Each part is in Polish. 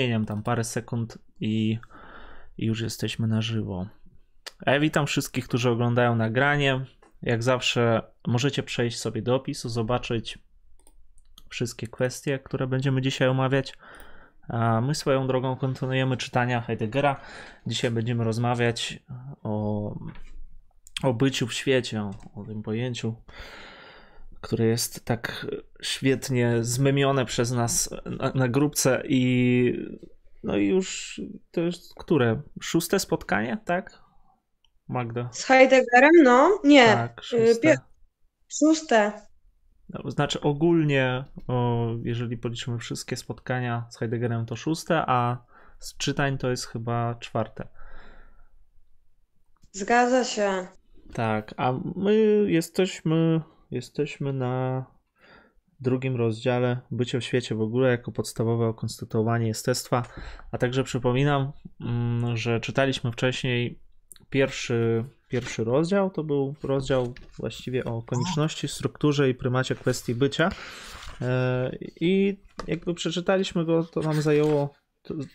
Zmieniam tam parę sekund i, już jesteśmy na żywo. Witam wszystkich, którzy oglądają nagranie. Jak zawsze możecie przejść sobie do opisu, zobaczyć wszystkie kwestie, które będziemy dzisiaj omawiać. A my swoją drogą kontynuujemy czytania Heideggera. Dzisiaj będziemy rozmawiać o, o byciu w świecie, o tym pojęciu, które jest tak świetnie zmemione przez nas na, na grupce i no i już to jest które? Szóste spotkanie, tak? Magda. Z Heideggerem? No, nie. Tak, szóste. Pie- Szóste. No, Znaczy ogólnie, o, jeżeli policzymy wszystkie spotkania z Heideggerem, to szóste, a z czytań to jest chyba czwarte. Zgadza się. Tak, a my jesteśmy, jesteśmy na drugim rozdziale Bycie w świecie w ogóle jako podstawowe okonstytuowanie jestestwa. A także przypominam, mm, że czytaliśmy wcześniej pierwszy, pierwszy rozdział. To był rozdział właściwie o konieczności, strukturze i prymacie kwestii bycia. E, I jakby przeczytaliśmy go, to nam zajęło,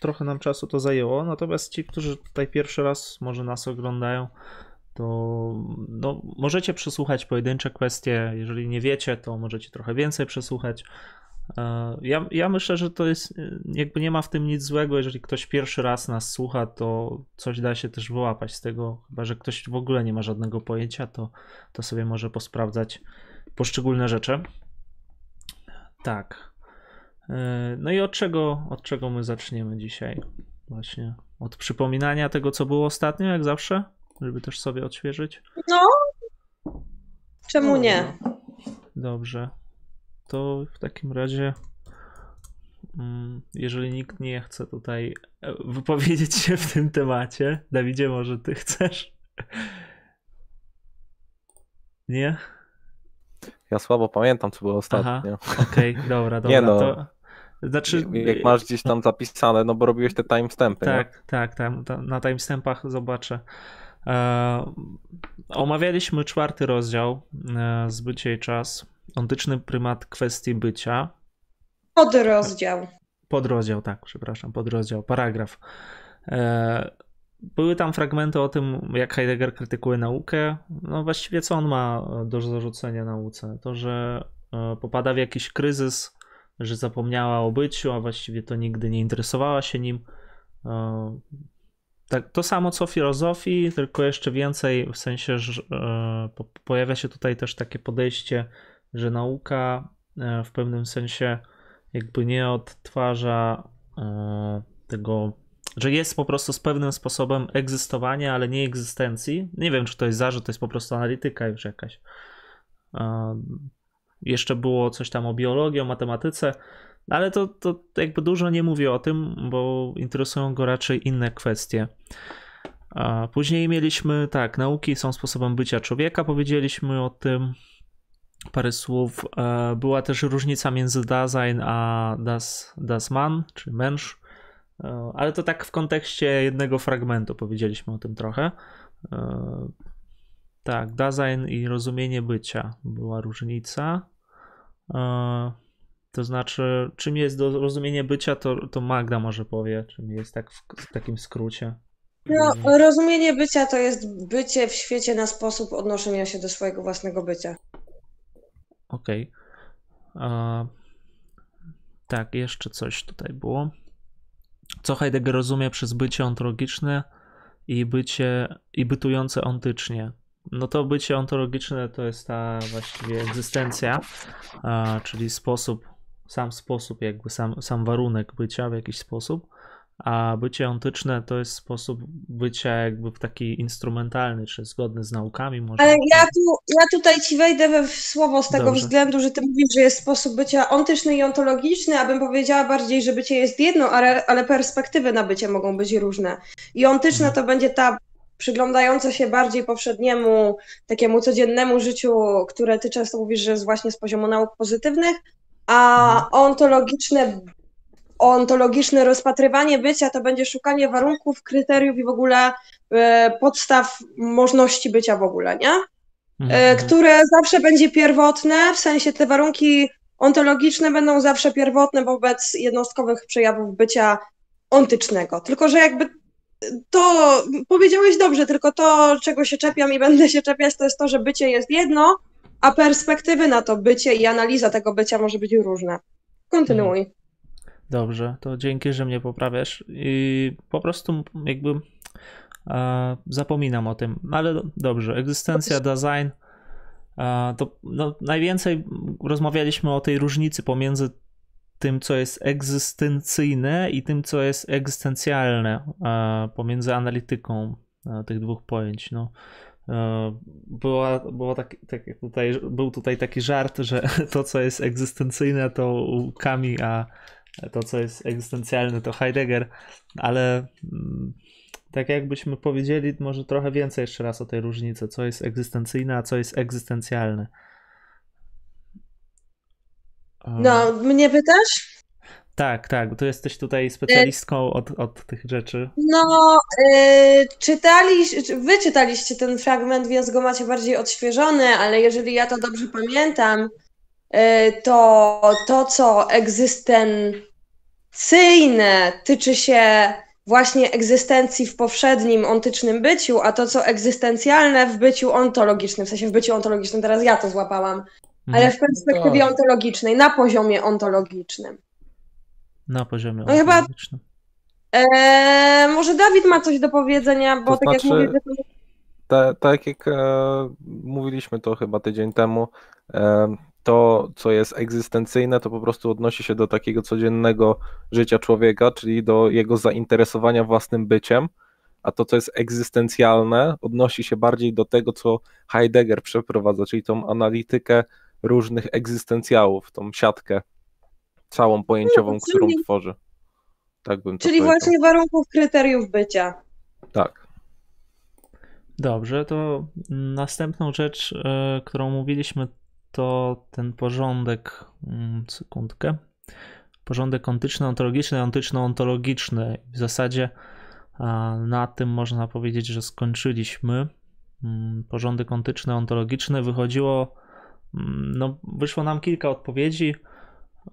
trochę nam czasu to zajęło. Natomiast ci, którzy tutaj pierwszy raz może nas oglądają, to no, możecie przesłuchać pojedyncze kwestie. Jeżeli nie wiecie, to możecie trochę więcej przesłuchać. E, Ja, ja myślę, że to jest, e, jakby nie ma w tym nic złego, jeżeli ktoś pierwszy raz nas słucha, to coś da się też wyłapać z tego, chyba że ktoś w ogóle nie ma żadnego pojęcia, to, to sobie może posprawdzać poszczególne rzeczy. Tak. E, No i od czego, od czego my zaczniemy dzisiaj? Właśnie od przypominania tego, co było ostatnio, jak zawsze, żeby też sobie odświeżyć. No, czemu nie? Dobrze. To w takim razie, mm, jeżeli nikt nie chce tutaj e, wypowiedzieć się w tym temacie, Dawidzie, może ty chcesz? Nie? Ja słabo pamiętam, co było ostatnio. Okej, dobra, dobra. Nie no. To, znaczy, Jak masz gdzieś tam zapisane, no bo robiłeś te timestampy, nie? Tak, tak, tam, tam na timestampach zobaczę. E, omawialiśmy czwarty rozdział e, Zbycie i czas. Ontyczny prymat kwestii bycia. Podrozdział. Podrozdział, tak, przepraszam, podrozdział, paragraf. E, były tam fragmenty o tym, jak Heidegger krytykuje naukę. No właściwie co on ma do zarzucenia nauce? To, że popada w jakiś kryzys, że zapomniała o byciu, a właściwie to nigdy nie interesowała się nim. Tak, to samo co w filozofii, tylko jeszcze więcej, w sensie, że e, po- pojawia się tutaj też takie podejście, że nauka e, w pewnym sensie jakby nie odtwarza e, tego, że jest po prostu z pewnym sposobem egzystowania, ale nie egzystencji. Nie wiem, czy to jest zarzut, to jest po prostu analityka już jakaś. Jeszcze było coś tam o biologii, o matematyce, ale to, to jakby dużo nie mówię o tym, bo interesują go raczej inne kwestie. A później mieliśmy, tak, nauki są sposobem bycia człowieka, powiedzieliśmy o tym parę słów. E, Była też różnica między Dasein a das, das Mann, czy Mensch, E, ale to tak w kontekście jednego fragmentu powiedzieliśmy o tym trochę. E, Tak, Dasein i rozumienie bycia była różnica. To znaczy, czym jest do rozumienie bycia, to, to Magda może powie, czym jest tak w, w takim skrócie. No, rozumienie bycia to jest bycie w świecie na sposób odnoszenia się do swojego własnego bycia. Okej. A, Tak, jeszcze coś tutaj było. Co Heidegger rozumie przez bycie ontologiczne i bycie i bytujące ontycznie? No to bycie ontologiczne to jest ta właściwie egzystencja, czyli sposób, sam sposób, jakby sam, sam warunek bycia w jakiś sposób, a bycie ontyczne to jest sposób bycia jakby w taki instrumentalny, czy zgodny z naukami może. Ale ja, tu, ja tutaj ci wejdę we w słowo z tego Dobrze. względu, że ty mówisz, że jest sposób bycia ontyczny i ontologiczny, abym powiedziała bardziej, że bycie jest jedno, ale, ale perspektywy na bycie mogą być różne. I ontyczna Mhm. to będzie ta przyglądająca się bardziej powszedniemu, takiemu codziennemu życiu, które ty często mówisz, że jest właśnie z poziomu nauk pozytywnych, a Mhm. ontologiczne ontologiczne rozpatrywanie bycia to będzie szukanie warunków, kryteriów i w ogóle e, podstaw możliwości bycia w ogóle, nie? E, mhm. które zawsze będzie pierwotne, w sensie te warunki ontologiczne będą zawsze pierwotne wobec jednostkowych przejawów bycia ontycznego. Tylko, że jakby to powiedziałeś dobrze, tylko to, czego się czepiam i będę się czepiać, to jest to, że bycie jest jedno, a perspektywy na to bycie i analiza tego bycia może być różna. Kontynuuj. Mhm. Dobrze, to dzięki, że mnie poprawiasz. I po prostu jakby e, zapominam o tym, ale dobrze. Egzystencja, design. E, to no, najwięcej rozmawialiśmy o tej różnicy pomiędzy tym, co jest egzystencyjne i tym, co jest egzystencjalne, e, pomiędzy analityką tych dwóch pojęć. No. E, była, było tak, tak tutaj, był tutaj taki żart, że to, co jest egzystencyjne, to Kami, a to, co jest egzystencjalne, to Heidegger, ale mm, tak jakbyśmy powiedzieli, może trochę więcej jeszcze raz o tej różnicy, co jest egzystencyjne, a co jest egzystencjalne. No, mnie pytasz? Tak, tak, to jesteś tutaj specjalistką od, od tych rzeczy. No, yy, czytali, wy czytaliście ten fragment, więc go macie bardziej odświeżony, ale jeżeli ja to dobrze pamiętam, yy, to to, co egzystencyjne tyczy się właśnie egzystencji w powszednim ontycznym byciu, a to, co egzystencjalne w byciu ontologicznym, w sensie w byciu ontologicznym, teraz ja to złapałam, ale mhm. w perspektywie tak. ontologicznej, na poziomie ontologicznym. Na poziomie no. Chyba, e, może Dawid ma coś do powiedzenia, bo to tak znaczy, jak mówię... To... tak jak e, mówiliśmy to chyba tydzień temu, e, to, co jest egzystencyjne, to po prostu odnosi się do takiego codziennego życia człowieka, czyli do jego zainteresowania własnym byciem, a to, co jest egzystencjalne, odnosi się bardziej do tego, co Heidegger przeprowadza, czyli tą analitykę różnych egzystencjałów, tą siatkę całą pojęciową, no, czyli, którą tworzy. Tak bym to Czyli powiedział. właśnie warunków, kryteriów bycia. Tak. Dobrze, to następną rzecz, e, którą mówiliśmy, to ten porządek, mm, sekundkę, porządek ontyczny, ontologiczny, ontyczno-ontologiczny. W zasadzie na tym można powiedzieć, że skończyliśmy. Mm, porządek ontyczny, ontologiczny wychodziło Mm, no, wyszło nam kilka odpowiedzi.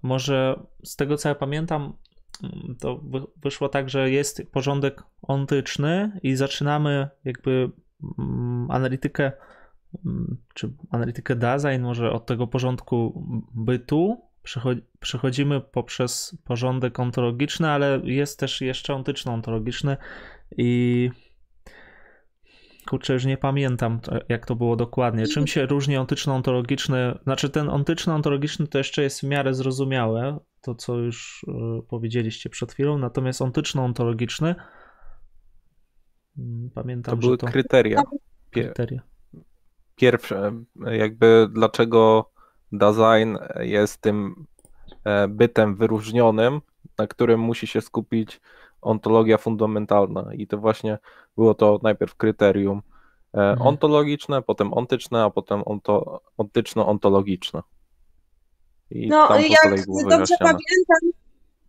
Może z tego co ja pamiętam, mm, to wyszło tak, że jest porządek ontyczny i zaczynamy jakby mm, analitykę, czy analitykę design może od tego porządku bytu. Przechodzimy poprzez porządek ontologiczny, ale jest też jeszcze ontyczno-ontologiczny i kurczę, już nie pamiętam, jak to było dokładnie. Czym się różni ontyczno-ontologiczny? Znaczy, ten ontyczno-ontologiczny to jeszcze jest w miarę zrozumiałe, to co już y, powiedzieliście przed chwilą, natomiast ontyczno-ontologiczny mm, pamiętam, to były to... kryteria. kryteria. Pierwsze, jakby dlaczego design jest tym e, bytem wyróżnionym, na którym musi się skupić ontologia fundamentalna i to właśnie było to najpierw kryterium e, mhm. ontologiczne, potem ontyczne, a potem onto, ontyczno-ontologiczne. I no, jak dobrze pamiętam,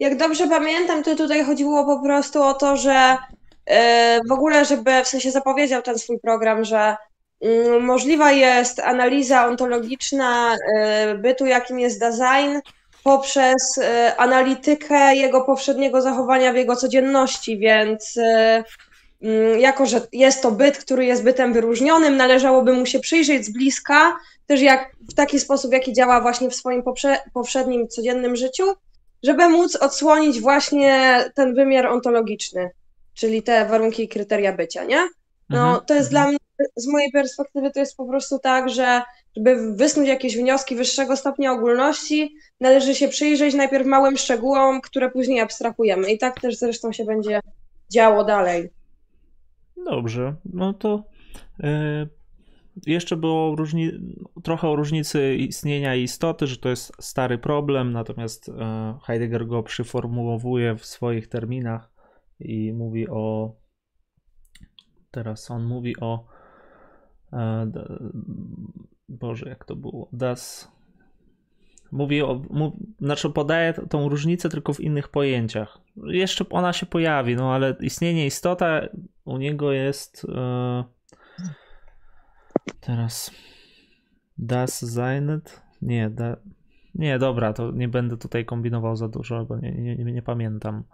jak dobrze pamiętam, to tutaj chodziło po prostu o to, że yy, w ogóle, żeby w sensie zapowiedział ten swój program, że yy, możliwa jest analiza ontologiczna yy, bytu, jakim jest design, poprzez y, analitykę jego poprzedniego zachowania w jego codzienności, więc y, mm, jako, że jest to byt, który jest bytem wyróżnionym, należałoby mu się przyjrzeć z bliska, też jak w taki sposób, jaki działa właśnie w swoim poprzednim codziennym życiu, żeby móc odsłonić właśnie ten wymiar ontologiczny, czyli te warunki i kryteria bycia, nie? No, mhm, to jest mhm. dla mnie, z mojej perspektywy, to jest po prostu tak, że żeby wysnuć jakieś wnioski wyższego stopnia ogólności, należy się przyjrzeć najpierw małym szczegółom, które później abstrahujemy. I tak też zresztą się będzie działo dalej. Dobrze, no to yy, jeszcze było różni, trochę o różnicy istnienia i istoty, że to jest stary problem, natomiast yy, Heidegger go przyformułowuje w swoich terminach i mówi o. Teraz on mówi o. Yy, Boże, jak to było? Das. Mówi o, mów, znaczy podaje tą różnicę tylko w innych pojęciach. Jeszcze ona się pojawi, no ale istnienie istota u niego jest e, teraz das Zeinet? Nie, da, nie, dobra, to nie będę tutaj kombinował za dużo, bo nie, nie, nie, nie pamiętam.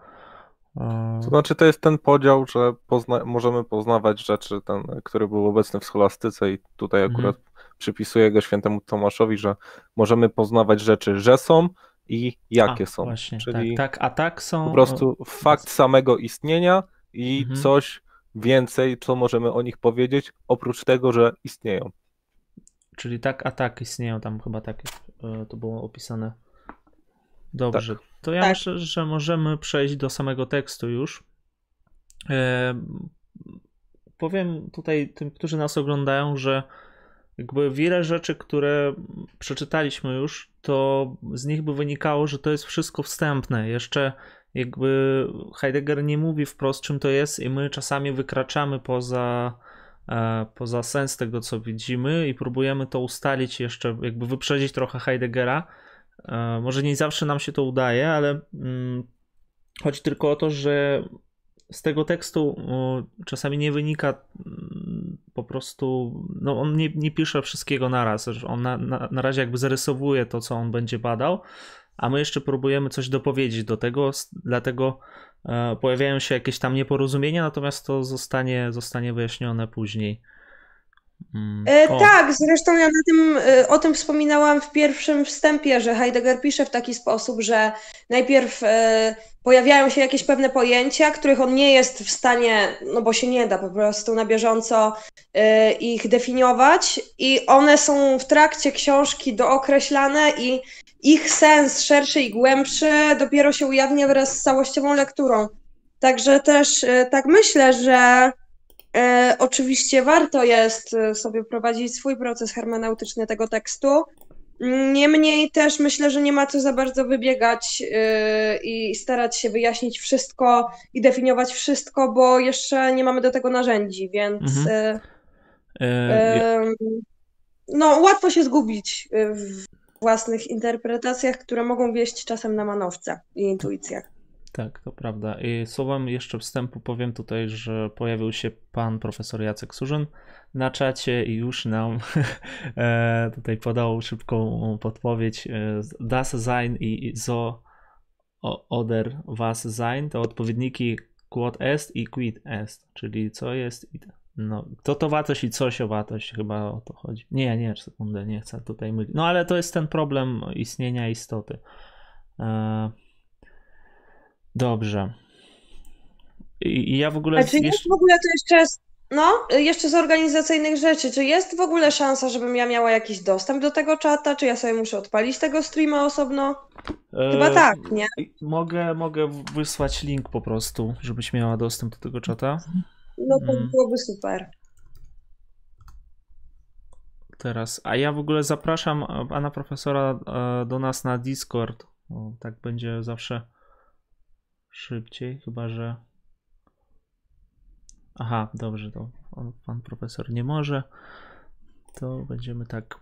To znaczy, to jest ten podział, że pozna możemy poznawać rzeczy, ten, który był obecny w scholastyce, i tutaj mhm. akurat mhm. Przypisuję go świętemu Tomaszowi, że możemy poznawać rzeczy, że są i jakie a, są. Właśnie, Czyli tak, tak, a tak są. Po prostu fakt samego istnienia i mhm. coś więcej, co możemy o nich powiedzieć, oprócz tego, że istnieją. Czyli tak, a tak istnieją tam chyba tak, e, to było opisane. Dobrze, tak. to ja tak. myślę, że możemy przejść do samego tekstu już. E, powiem tutaj tym, którzy nas oglądają, że jakby wiele rzeczy, które przeczytaliśmy już, to z nich by wynikało, że to jest wszystko wstępne. Jeszcze jakby Heidegger nie mówi wprost, czym to jest, i my czasami wykraczamy poza, e, poza sens tego, co widzimy, i próbujemy to ustalić jeszcze, jakby wyprzedzić trochę Heideggera. E, może nie zawsze nam się to udaje, ale mm, chodzi tylko o to, że z tego tekstu czasami nie wynika mm, po prostu, no on nie, nie pisze wszystkiego naraz, on na, na, na razie jakby zarysowuje to, co on będzie badał, a my jeszcze próbujemy coś dopowiedzieć do tego, dlatego e, pojawiają się jakieś tam nieporozumienia, natomiast to zostanie, zostanie wyjaśnione później. Mm. E, tak, zresztą ja na tym, e, o tym wspominałam w pierwszym wstępie, że Heidegger pisze w taki sposób, że najpierw e, pojawiają się jakieś pewne pojęcia, których on nie jest w stanie, no bo się nie da po prostu na bieżąco ich definiować i one są w trakcie książki dookreślane i ich sens szerszy i głębszy dopiero się ujawnia wraz z całościową lekturą. Także też tak myślę, że E, oczywiście warto jest e, sobie prowadzić swój proces hermeneutyczny tego tekstu. Niemniej też myślę, że nie ma co za bardzo wybiegać e, i starać się wyjaśnić wszystko i definiować wszystko, bo jeszcze nie mamy do tego narzędzi, więc mhm. no, łatwo się zgubić w własnych interpretacjach, które mogą wieść czasem na manowce i intuicjach. Tak, to prawda. I słowem jeszcze wstępu powiem tutaj, że pojawił się pan profesor Jacek Surzyn na czacie i już nam e, tutaj podał szybką podpowiedź. E, das sein i so oder was sein to odpowiedniki quod est i quid est, czyli co jest i no, to to wartość i coś o wartość, chyba o to chodzi. Nie, nie, sekundę, nie chcę tutaj mylić. No ale to jest ten problem istnienia istoty. E, Dobrze. I, ja w ogóle. A czy jest w ogóle to jeszcze. No, jeszcze z organizacyjnych rzeczy. Czy jest w ogóle szansa, żebym ja miała jakiś dostęp do tego czata? Czy ja sobie muszę odpalić tego streama osobno? Chyba e, tak, nie? Mogę, mogę wysłać link po prostu, żebyś miała dostęp do tego czata. No to mm. byłoby super. Teraz, a ja w ogóle zapraszam pana profesora e, do nas na Discord. O, tak będzie zawsze szybciej, chyba że. Aha, dobrze, to pan profesor nie może. To będziemy tak.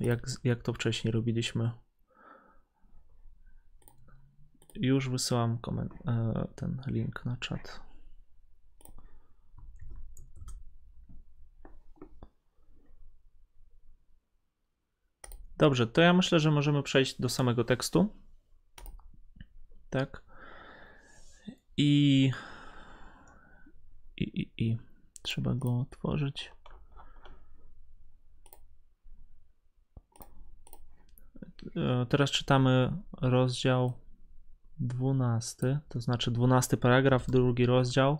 Jak, jak to wcześniej robiliśmy. Już wysyłam e, ten link na czat. Dobrze, to ja myślę, że możemy przejść do samego tekstu tak? I, i, i, i trzeba go otworzyć. E, teraz czytamy rozdział 12, to znaczy 12 paragraf, drugi rozdział.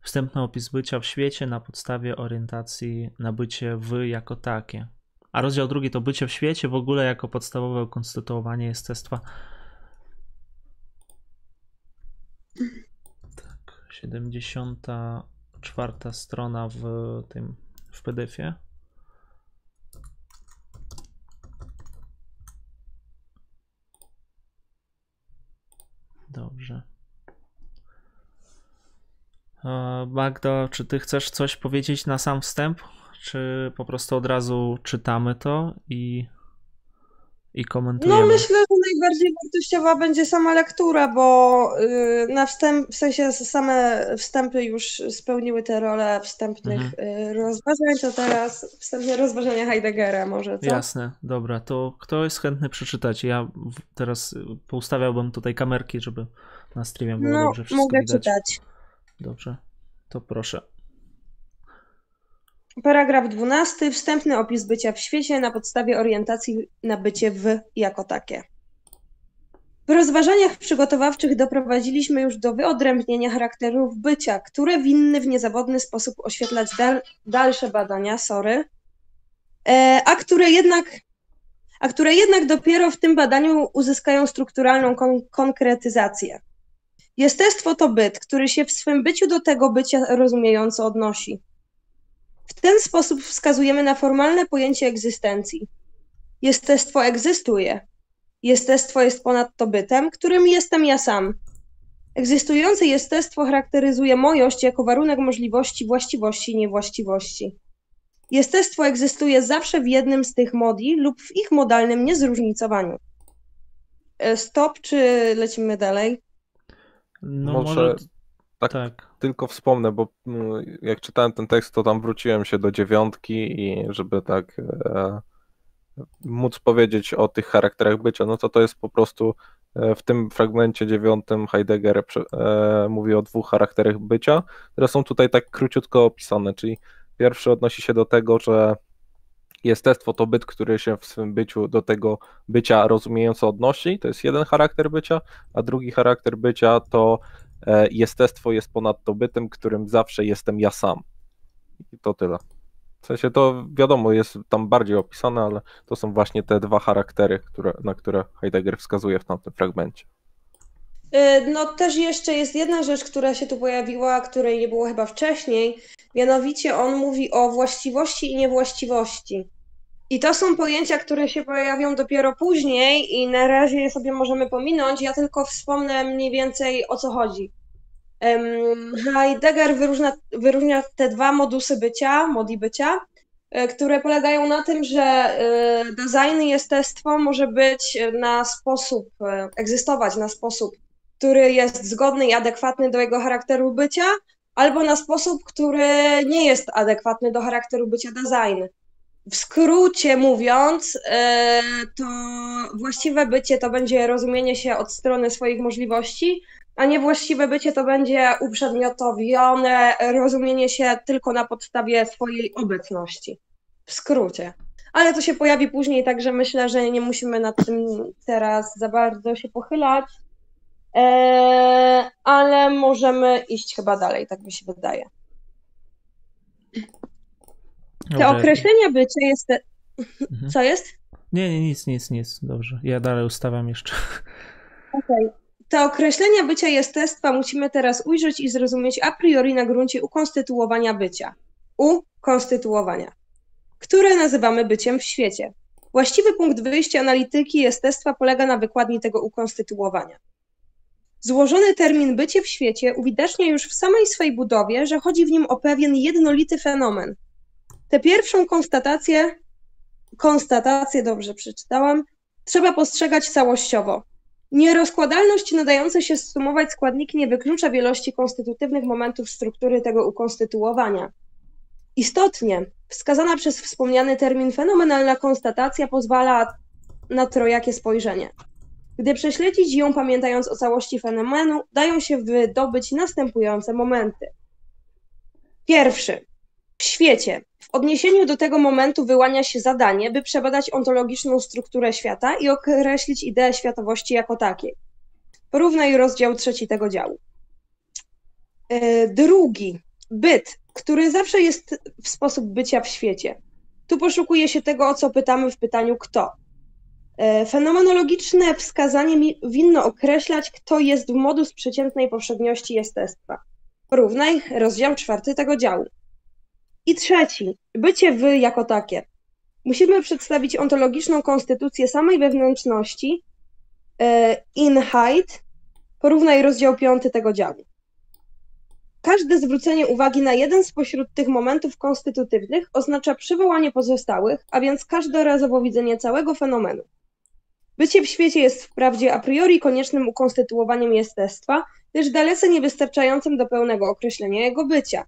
Wstępny opis bycia w świecie na podstawie orientacji na bycie w jako takie. A rozdział drugi to bycie w świecie w ogóle jako podstawowe konstytuowanie jestestwa 74 strona w tym w PDF-ie. Dobrze. E, Magda, czy ty chcesz coś powiedzieć na sam wstęp? Czy po prostu od razu czytamy to i i komentujemy. No myślę, że najbardziej wartościowa będzie sama lektura, bo y, na wstęp, w sensie same wstępy już spełniły te role wstępnych mhm. Y, rozważań, to teraz wstępne rozważania Heideggera może, co? Jasne, dobra, to kto jest chętny przeczytać? Ja teraz poustawiałbym tutaj kamerki, żeby na streamie było no, dobrze wszystko mogę widać. czytać. Dobrze, to proszę. Paragraf 12. Wstępny opis bycia w świecie na podstawie orientacji na bycie w jako takie. W rozważaniach przygotowawczych doprowadziliśmy już do wyodrębnienia charakterów bycia, które winny w niezawodny sposób oświetlać dal, dalsze badania, sorry, e, a które jednak a które jednak dopiero w tym badaniu uzyskają strukturalną kon konkretyzację. Jestestwo to byt, który się w swym byciu do tego bycia rozumiejąco odnosi. W ten sposób wskazujemy na formalne pojęcie egzystencji. Jestestwo egzystuje. Jestestwo jest ponadto bytem, którym jestem ja sam. Egzystujące jestestwo charakteryzuje mojość jako warunek możliwości właściwości i niewłaściwości. Jestestwo egzystuje zawsze w jednym z tych modi lub w ich modalnym niezróżnicowaniu. E, stop, czy lecimy dalej? No może, może tak, tak, tylko wspomnę, bo no, jak czytałem ten tekst, to tam wróciłem się do dziewiątki i żeby tak e, móc powiedzieć o tych charakterach bycia, no to to jest po prostu e, w tym fragmencie dziewiątym Heidegger e, mówi o dwóch charakterach bycia, które są tutaj tak króciutko opisane, czyli pierwszy odnosi się do tego, że jestestwo to byt, który się w swym byciu do tego bycia rozumiejąco odnosi, to jest jeden charakter bycia, a drugi charakter bycia to jestestwo jest ponadto bytem, którym zawsze jestem ja sam. I to tyle. W sensie to wiadomo, jest tam bardziej opisane, ale to są właśnie te dwa charaktery, które, na które Heidegger wskazuje w tamtym fragmencie. Y, no też jeszcze jest jedna rzecz, która się tu pojawiła, której nie było chyba wcześniej, mianowicie on mówi o właściwości i niewłaściwości. I to są pojęcia, które się pojawią dopiero później i na razie je sobie możemy pominąć, ja tylko wspomnę mniej więcej o co chodzi. Heidegger wyróżnia, wyróżnia te dwa modusy bycia, modi bycia, e, które polegają na tym, że e, design jestestwo może być na sposób, e, egzystować na sposób, który jest zgodny i adekwatny do jego charakteru bycia, albo na sposób, który nie jest adekwatny do charakteru bycia design. W skrócie mówiąc, to właściwe bycie to będzie rozumienie się od strony swoich możliwości, a niewłaściwe bycie to będzie uprzedmiotowione rozumienie się tylko na podstawie swojej obecności. W skrócie. Ale to się pojawi później, także myślę, że nie musimy nad tym teraz za bardzo się pochylać. Eee, ale możemy iść chyba dalej, tak mi się wydaje. Te Dobrze. określenia bycia jest. Mhm. Co jest? Nie, nie, nic, nic, nic. Dobrze. Ja dalej ustawiam jeszcze. Okej. Okay. Te określenia bycia jestestwa musimy teraz ujrzeć i zrozumieć a priori na gruncie ukonstytuowania bycia. Ukonstytuowania, które nazywamy byciem w świecie. Właściwy punkt wyjścia analityki jestestwa polega na wykładni tego ukonstytuowania. Złożony termin bycie w świecie uwidacznia już w samej swej budowie, że chodzi w nim o pewien jednolity fenomen. Tę pierwszą konstatację, konstatację dobrze przeczytałam, trzeba postrzegać całościowo. Nierozkładalność nadająca się sumować składniki nie wyklucza wielości konstytutywnych momentów struktury tego ukonstytuowania. Istotnie, wskazana przez wspomniany termin fenomenalna konstatacja pozwala na trojakie spojrzenie. Gdy prześledzić ją pamiętając o całości fenomenu, dają się wydobyć następujące momenty. Pierwszy. W świecie, w odniesieniu do tego momentu wyłania się zadanie, by przebadać ontologiczną strukturę świata i określić ideę światowości jako takiej. Porównaj rozdział trzeci tego działu. E, drugi, byt, który zawsze jest w sposób bycia w świecie. Tu poszukuje się tego, o co pytamy w pytaniu kto. E, fenomenologiczne wskazanie winno określać, kto jest w modus przeciętnej powszedniości jestestwa. Porównaj rozdział czwarty tego działu. I trzeci, bycie wy jako takie. Musimy przedstawić ontologiczną konstytucję samej wewnętrzności, e, Inheit, porównaj rozdział piąty tego działu. Każde zwrócenie uwagi na jeden spośród tych momentów konstytutywnych oznacza przywołanie pozostałych, a więc każdorazowo widzenie całego fenomenu. Bycie w świecie jest wprawdzie a priori koniecznym ukonstytuowaniem jestestwa, lecz dalece niewystarczającym do pełnego określenia jego bycia.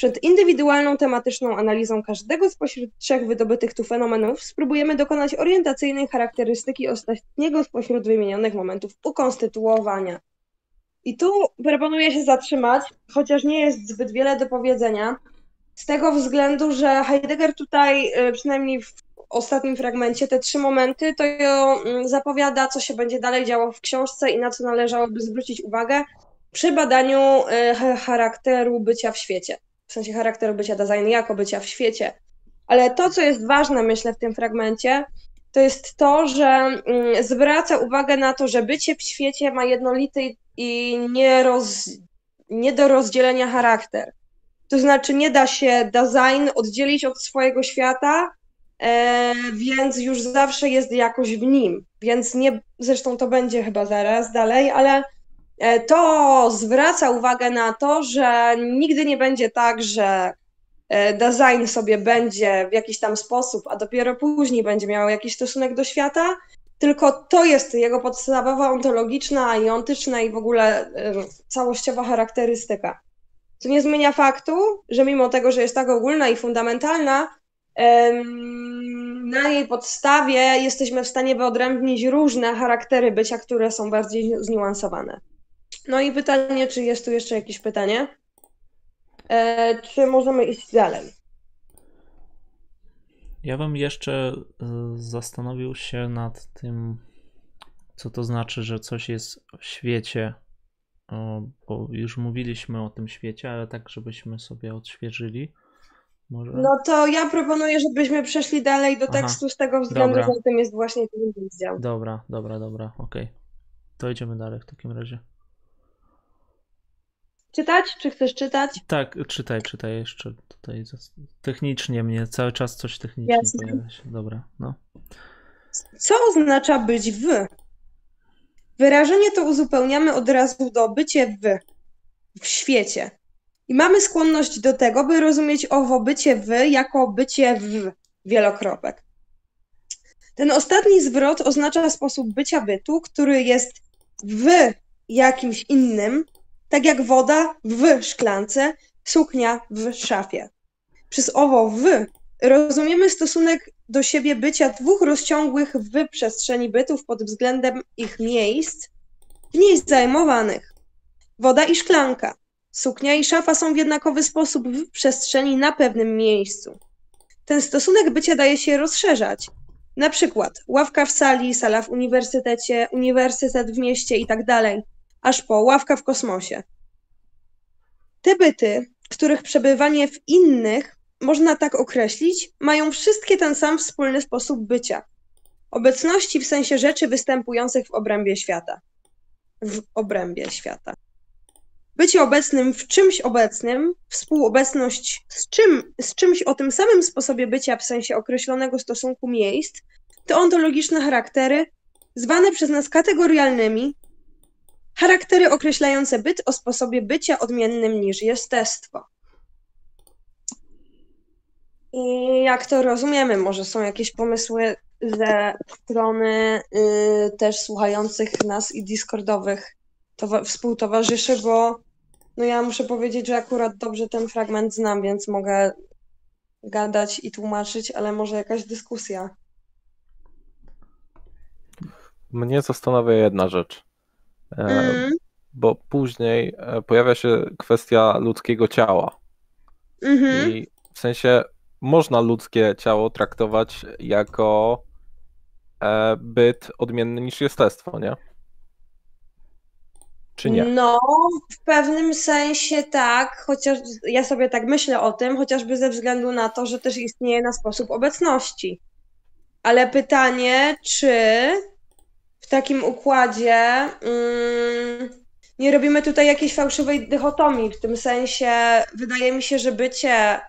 Przed indywidualną tematyczną analizą każdego spośród trzech wydobytych tu fenomenów spróbujemy dokonać orientacyjnej charakterystyki ostatniego spośród wymienionych momentów ukonstytuowania. I tu proponuję się zatrzymać, chociaż nie jest zbyt wiele do powiedzenia, z tego względu, że Heidegger tutaj, y, przynajmniej w ostatnim fragmencie, te trzy momenty, to mm, zapowiada, co się będzie dalej działo w książce i na co należałoby zwrócić uwagę przy badaniu y, charakteru bycia w świecie. W sensie charakteru bycia design jako bycia w świecie. Ale to, co jest ważne, myślę, w tym fragmencie, to jest to, że mm, zwraca uwagę na to, że bycie w świecie ma jednolity i nie, roz, nie do rozdzielenia charakter. To znaczy, nie da się design oddzielić od swojego świata, e, więc już zawsze jest jakoś w nim. Więc nie, zresztą to będzie chyba zaraz dalej, ale to zwraca uwagę na to, że nigdy nie będzie tak, że e, design sobie będzie w jakiś tam sposób, a dopiero później będzie miał jakiś stosunek do świata, tylko to jest jego podstawowa ontologiczna i ontyczna i w ogóle całościowa charakterystyka. Co nie zmienia faktu, że mimo tego, że jest tak ogólna i fundamentalna, na jej podstawie jesteśmy w stanie wyodrębnić różne charaktery bycia, które są bardziej zniuansowane. No i pytanie, czy jest tu jeszcze jakieś pytanie? E, czy możemy iść dalej? Ja bym jeszcze e, zastanowił się nad tym, co to znaczy, że coś jest w świecie, bo już mówiliśmy o tym świecie, ale tak, żebyśmy sobie odświeżyli. Może? No to ja proponuję, żebyśmy przeszli dalej do tekstu Aha, z tego względu, dobra. że tym jest właśnie ten rozdział. Dobra, dobra, dobra, okej. Okay. To idziemy dalej w takim razie. Czytać? Czy chcesz czytać? Tak, czytaj, czytaj jeszcze tutaj. Technicznie mnie, cały czas coś technicznie Jasne. pojawia się. Dobra, no. Co oznacza być w? Wyrażenie to uzupełniamy od razu do bycie w, w świecie. I mamy skłonność do tego, by rozumieć owo bycie w jako bycie w wielokropek. Ten ostatni zwrot oznacza sposób bycia bytu, który jest w jakimś innym, tak jak woda w szklance, suknia w szafie. Przez owo w rozumiemy stosunek do siebie bycia dwóch rozciągłych w przestrzeni bytów pod względem ich miejsc, w niej zajmowanych. Woda i szklanka, suknia i szafa są w jednakowy sposób w przestrzeni na pewnym miejscu. Ten stosunek bycia daje się rozszerzać. Na przykład ławka w sali, sala w uniwersytecie, uniwersytet w mieście i tak aż po ławka w kosmosie. Te byty, których przebywanie w innych można tak określić, mają wszystkie ten sam wspólny sposób bycia. Obecności w sensie rzeczy występujących w obrębie świata. W obrębie świata. Bycie obecnym w czymś obecnym, współobecność z, czym, z czymś o tym samym sposobie bycia w sensie określonego stosunku miejsc, to ontologiczne charaktery, zwane przez nas kategorialnymi, charaktery określające byt o sposobie bycia odmiennym niż jestestwo. I jak to rozumiemy? Może są jakieś pomysły ze strony y, też słuchających nas i Discordowych współtowarzyszy, bo no ja muszę powiedzieć, że akurat dobrze ten fragment znam, więc mogę gadać i tłumaczyć, ale może jakaś dyskusja. Mnie zastanawia jedna rzecz. E, mm. Bo później e, pojawia się kwestia ludzkiego ciała. Mm -hmm. I w sensie można ludzkie ciało traktować jako e, byt odmienny niż jestestwo, nie? Czy nie? No, w pewnym sensie tak, chociaż ja sobie tak myślę o tym, chociażby ze względu na to, że też istnieje na sposób obecności. Ale pytanie, czy takim układzie mm, nie robimy tutaj jakiejś fałszywej dychotomii, w tym sensie wydaje mi się, że bycie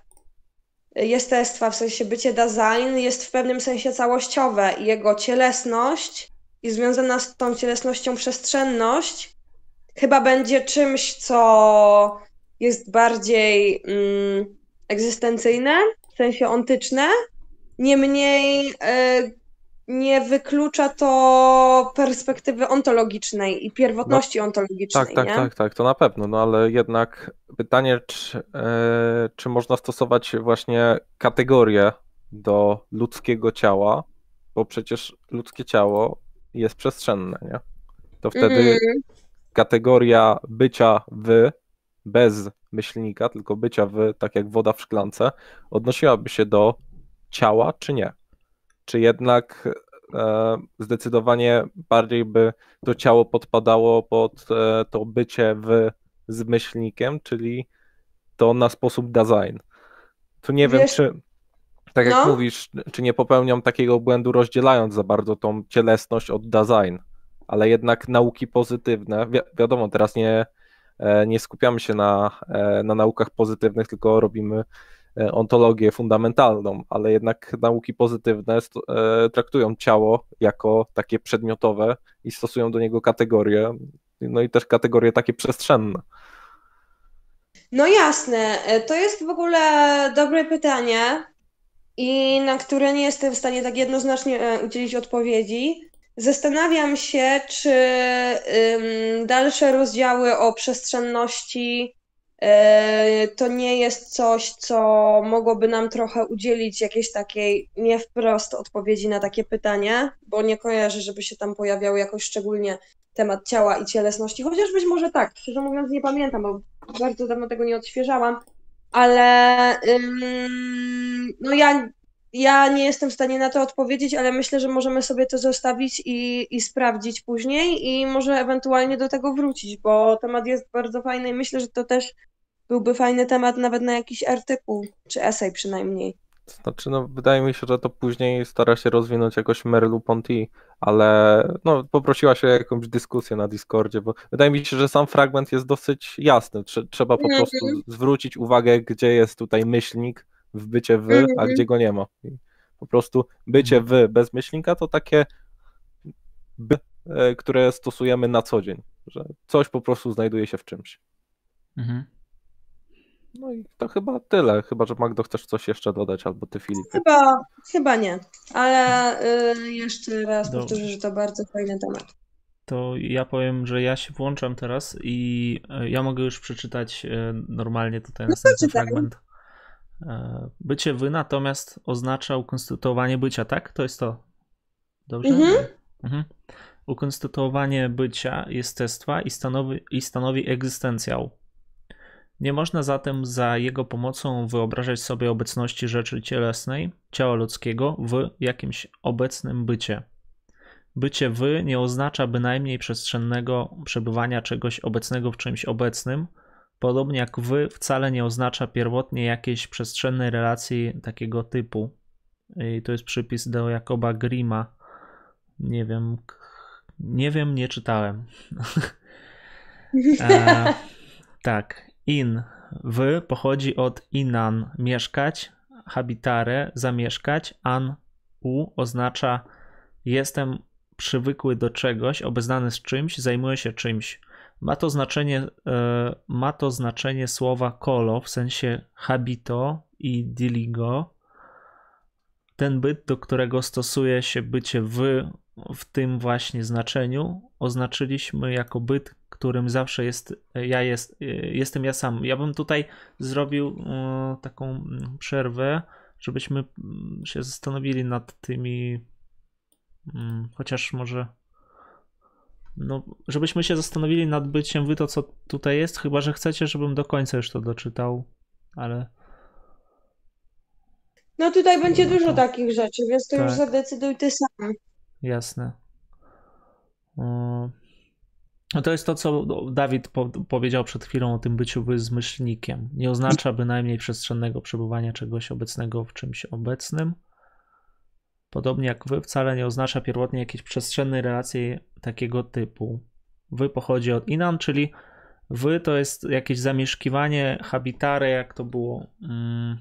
jestestwa, w sensie bycie design jest w pewnym sensie całościowe i jego cielesność i związana z tą cielesnością przestrzenność chyba będzie czymś, co jest bardziej mm, egzystencyjne, w sensie ontyczne, niemniej y, nie wyklucza to perspektywy ontologicznej i pierwotności no, ontologicznej. Tak, tak, nie? tak, tak, to na pewno, no ale jednak pytanie, czy, e, czy można stosować właśnie kategorię do ludzkiego ciała, bo przecież ludzkie ciało jest przestrzenne, nie? To wtedy, mm. kategoria bycia w bez myślnika, tylko bycia w, tak jak woda w szklance, odnosiłaby się do ciała, czy nie? Czy jednak e, zdecydowanie bardziej by to ciało podpadało pod e, to bycie w z myślnikiem, czyli to na sposób design. Tu nie Wiesz, wiem, czy tak jak no. mówisz, czy nie popełniam takiego błędu, rozdzielając za bardzo tą cielesność od design, ale jednak nauki pozytywne, wi wiadomo, teraz nie, e, nie skupiamy się na, na naukach pozytywnych, tylko robimy ontologię fundamentalną, ale jednak nauki pozytywne traktują ciało jako takie przedmiotowe i stosują do niego kategorie, no i też kategorie takie przestrzenne. No jasne, to jest w ogóle dobre pytanie, i na które nie jestem w stanie tak jednoznacznie e, udzielić odpowiedzi. Zastanawiam się, czy dalsze rozdziały o przestrzenności e, to nie jest coś, co mogłoby nam trochę udzielić jakiejś takiej nie wprost odpowiedzi na takie pytanie, bo nie kojarzę, żeby się tam pojawiał jakoś szczególnie temat ciała i cielesności, chociaż być może tak, szczerze mówiąc nie pamiętam, bo bardzo dawno tego nie odświeżałam, ale ym, no ja, ja nie jestem w stanie na to odpowiedzieć, ale myślę, że możemy sobie to zostawić i, i sprawdzić później i może ewentualnie do tego wrócić, bo temat jest bardzo fajny i myślę, że to też byłby fajny temat nawet na jakiś artykuł, czy esej przynajmniej. Znaczy, no, wydaje mi się, że to później stara się rozwinąć jakoś Merleau-Ponty, ale no, poprosiła się o jakąś dyskusję na Discordzie, bo wydaje mi się, że sam fragment jest dosyć jasny. Trzeba po prostu mhm. zwrócić uwagę, gdzie jest tutaj myślnik w bycie w, a mhm. gdzie go nie ma. I po prostu bycie w bez myślnika to takie by, e, które stosujemy na co dzień, że coś po prostu znajduje się w czymś. Mhm. No i to chyba tyle, chyba że Magdo chcesz coś jeszcze dodać, albo ty Filip. Chyba, chyba nie, ale y, jeszcze raz Dobrze. powtórzę, że to bardzo fajny temat. To ja powiem, że ja się włączam teraz i y, ja mogę już przeczytać y, normalnie tutaj no następny fragment. Bycie wy natomiast oznacza ukonstytuowanie bycia, tak? To jest to. Dobrze? Mhm. Mhm. Ukonstytuowanie bycia, jestestwa i stanowi, i stanowi egzystencjał. Nie można zatem za jego pomocą wyobrażać sobie obecności rzeczy cielesnej, ciała ludzkiego w jakimś obecnym bycie. Bycie wy nie oznacza bynajmniej przestrzennego przebywania czegoś obecnego w czymś obecnym, podobnie jak wy wcale nie oznacza pierwotnie jakiejś przestrzennej relacji takiego typu. I to jest przypis do Jakoba Grima. Nie wiem, nie wiem, nie czytałem. e, tak, In w pochodzi od inan mieszkać, habitare zamieszkać, an u oznacza jestem przywykły do czegoś, obeznany z czymś, zajmuję się czymś. Ma to znaczenie, e, ma to znaczenie słowa kolo w sensie habito i diligo. Ten byt, do którego stosuje się bycie w, w tym właśnie znaczeniu, oznaczyliśmy jako byt, którym zawsze jest ja jest, jestem ja sam. Ja bym tutaj zrobił e, taką mm, przerwę, żebyśmy mm, się zastanowili nad tymi mm, chociaż może no, żebyśmy się zastanowili nad byciem wy to, co tutaj jest, chyba że chcecie, żebym do końca już to doczytał, ale. No tutaj będzie dużo to... takich rzeczy, więc to tak. już zadecyduj ty sam. Jasne. No to jest to, co Dawid po powiedział przed chwilą o tym byciu wyzmyślnikiem. Nie oznacza bynajmniej przestrzennego przebywania czegoś obecnego w czymś obecnym. Podobnie jak wy, wcale nie oznacza pierwotnie jakiejś przestrzennej relacji takiego typu. Wy pochodzi od inan, czyli wy to jest jakieś zamieszkiwanie, habitare, jak to było. Mm.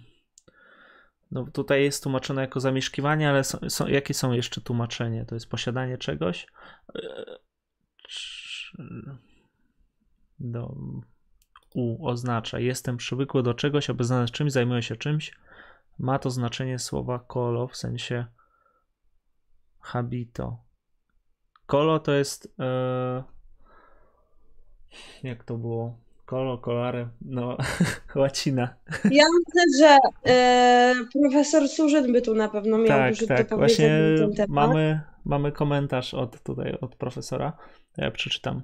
No tutaj jest tłumaczone jako zamieszkiwanie, ale są, są, jakie są jeszcze tłumaczenie? To jest posiadanie czegoś? Do u oznacza jestem przywykły do czegoś, obeznany z czymś, zajmuję się czymś. Ma to znaczenie słowa kolo w sensie habito. Kolo to jest e, jak to było? Kolo, kolare, no łacina. Ja myślę, że e, profesor Surzyn by tu na pewno miał tak, dużo tak. do Właśnie na ten temat. Mamy, mamy komentarz od tutaj od profesora. Ja przeczytam.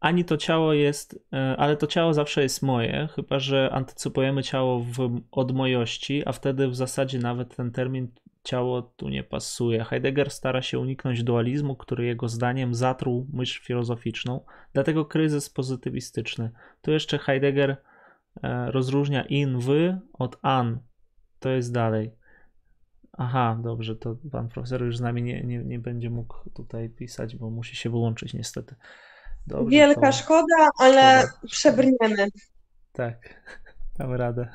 ani to ciało jest, e, ale to ciało zawsze jest moje, chyba że antycypujemy ciało w odmojości, a wtedy w zasadzie nawet ten termin ciało tu nie pasuje. Heidegger stara się uniknąć dualizmu, który jego zdaniem zatruł myśl filozoficzną, dlatego kryzys pozytywistyczny. Tu jeszcze Heidegger e, rozróżnia in, wy od an. To jest dalej. Aha, dobrze, to pan profesor już z nami nie, nie, nie będzie mógł tutaj pisać, bo musi się wyłączyć niestety. Dobrze, Wielka to... szkoda, ale szkoda. przebrniemy. Tak, dam radę.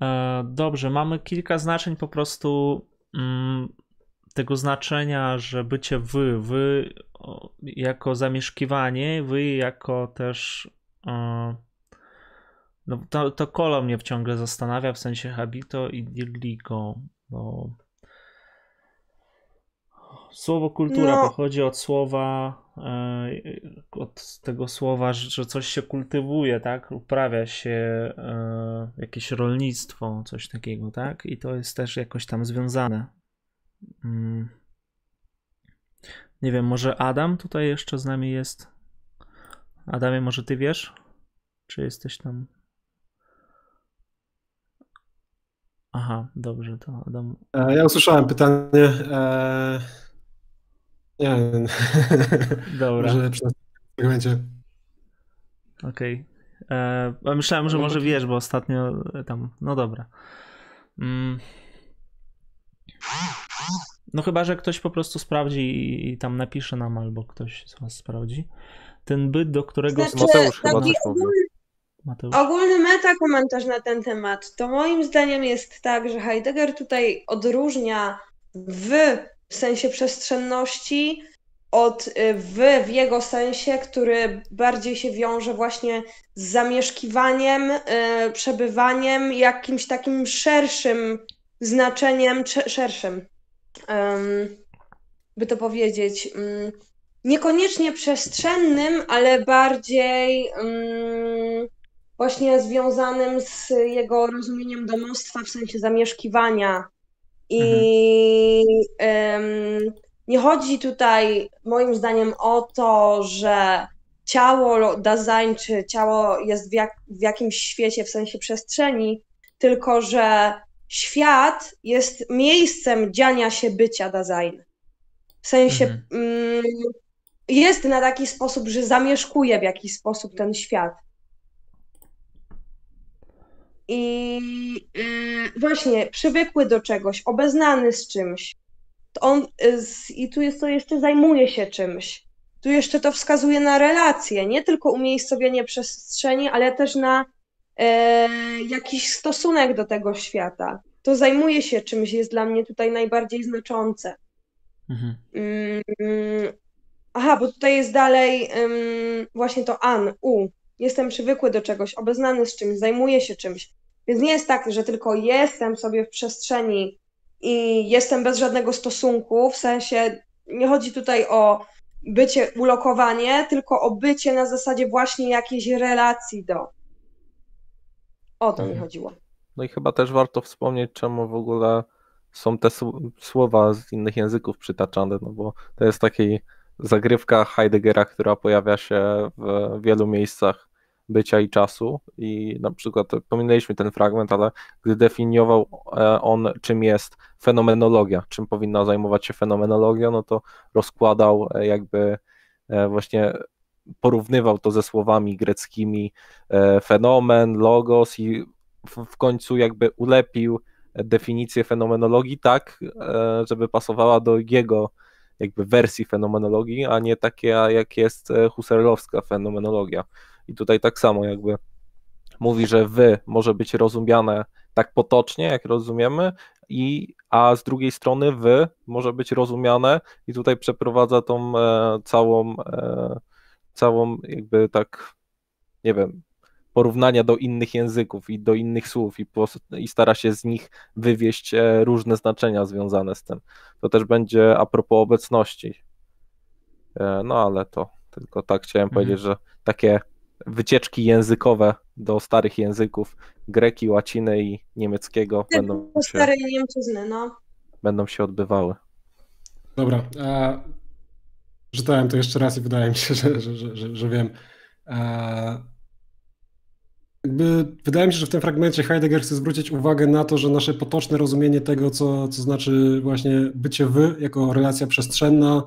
E, dobrze, mamy kilka znaczeń po prostu mm, tego znaczenia, że bycie wy, wy jako zamieszkiwanie, wy jako też e, no to, to kolo mnie ciągle zastanawia w sensie habito i dirligo, bo słowo kultura no. pochodzi od słowa, e, od tego słowa, że coś się kultywuje, tak? Uprawia się e, jakieś rolnictwo, coś takiego, tak? I to jest też jakoś tam związane. Mm. Nie wiem, może Adam tutaj jeszcze z nami jest? Adamie, może ty wiesz? Czy jesteś tam? Aha, dobrze, to Adam. E, ja usłyszałem pytanie. E, nie wiem. Dobra. Może przy fragmencie. Okej. Okay. E, myślałem, że może wiesz, bo ostatnio tam. No dobra. Mm. No chyba, że ktoś po prostu sprawdzi i tam napisze nam, albo ktoś z was sprawdzi. Ten byt, do którego... Znaczy, Mateusz chyba coś Mateusz? Ogólny metakomentarz na ten temat. To moim zdaniem jest tak, że Heidegger tutaj odróżnia w, w sensie przestrzenności od y, w w jego sensie, który bardziej się wiąże właśnie z zamieszkiwaniem, y, przebywaniem, jakimś takim szerszym znaczeniem, szerszym, by to powiedzieć. Niekoniecznie przestrzennym, ale bardziej właśnie związanym z jego rozumieniem domostwa w sensie zamieszkiwania. I mhm. nie chodzi tutaj moim zdaniem o to, że ciało Dasein czy ciało jest w, jak, w jakimś świecie w sensie przestrzeni, tylko że świat jest miejscem dziania się bycia Dasein. W sensie mhm. mm, jest na taki sposób, że zamieszkuje w jakiś sposób ten świat. I yy, właśnie przywykły do czegoś, obeznany z czymś. To on yy, i tu jest to jeszcze zajmuje się czymś. Tu jeszcze to wskazuje na relacje, nie tylko umiejscowienie przestrzeni, ale też na yy, jakiś stosunek do tego świata. To zajmuje się czymś, jest dla mnie tutaj najbardziej znaczące. Mhm. Mm, aha, bo tutaj jest dalej właśnie to an, u. Jestem przywykły do czegoś, obeznany z czymś, zajmuję się czymś. Więc nie jest tak, że tylko jestem sobie w przestrzeni i jestem bez żadnego stosunku, w sensie nie chodzi tutaj o bycie, ulokowanie, tylko o bycie na zasadzie właśnie jakiejś relacji do. O to mi mhm. chodziło. No i chyba też warto wspomnieć, czemu w ogóle są te słowa z innych języków przytaczane, no bo to jest taki zagrywka Heideggera, która pojawia się w wielu miejscach bycia i czasu i na przykład pominęliśmy ten fragment, ale gdy definiował e, on czym jest fenomenologia, czym powinna zajmować się fenomenologia, no to rozkładał e, jakby e, właśnie porównywał to ze słowami greckimi fenomen, logos i w końcu jakby ulepił definicję fenomenologii tak, żeby pasowała do jego jakby wersji fenomenologii, a nie takie jak jest husserlowska fenomenologia. I tutaj tak samo jakby mówi, że wy może być rozumiane tak potocznie, jak rozumiemy, i, a z drugiej strony wy może być rozumiane i tutaj przeprowadza tą e, całą, e, całą jakby tak, nie wiem, porównania do innych języków i do innych słów i, i stara się z nich wywieść e, różne znaczenia związane z tym. To też będzie a propos obecności. E, no ale to tylko tak chciałem mhm. powiedzieć, że takie wycieczki językowe do starych języków greki, łaciny i niemieckiego będą się, Niemczyzny, no. będą się odbywały. Dobra. E, czytałem to jeszcze raz i wydaje mi się, że, że, że, że wiem. Jakby, wydaje mi się, że w tym fragmencie Heidegger chce zwrócić uwagę na to, że nasze potoczne rozumienie tego, co, co znaczy właśnie bycie wy, jako relacja przestrzenna,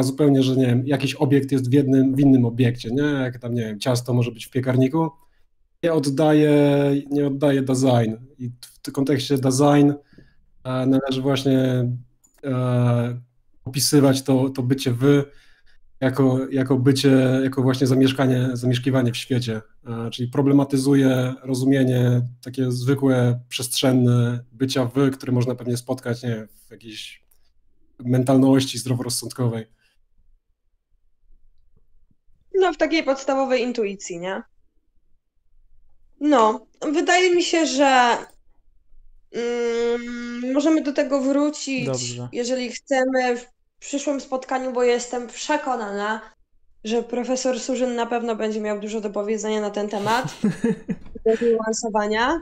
zupełnie, że nie wiem, jakiś obiekt jest w jednym, w innym obiekcie, nie? Jak tam, nie wiem, ciasto może być w piekarniku, nie oddaje, nie oddaje design. I w tym kontekście design e, należy właśnie e, opisywać to, to bycie wy jako, jako bycie, jako właśnie zamieszkanie, zamieszkiwanie w świecie. E, czyli problematyzuje rozumienie takie zwykłe, przestrzenne bycia wy, które można pewnie spotkać nie, w jakiejś mentalności zdroworozsądkowej. No, w takiej podstawowej intuicji, nie? No, wydaje mi się, że mm, możemy do tego wrócić, Dobrze. jeżeli chcemy w przyszłym spotkaniu, bo jestem przekonana, że profesor Surzyn na pewno będzie miał dużo do powiedzenia na ten temat, do niuansowania.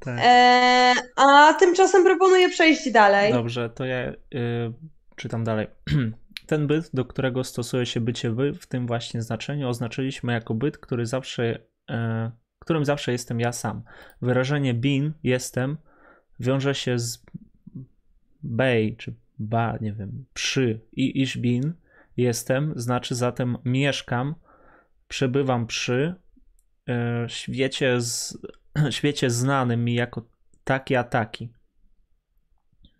Tak. E, a tymczasem proponuję przejść dalej. Dobrze, to ja y, czytam dalej. Ten byt, do którego stosuje się bycie wy, w tym właśnie znaczeniu oznaczyliśmy jako byt, który zawsze, e, którym zawsze jestem ja sam. Wyrażenie bin, jestem, wiąże się z bej, czy ba, nie wiem, przy i iż bin, jestem, znaczy zatem mieszkam, przebywam przy e, świecie, z, świecie znanym mi jako taki a taki.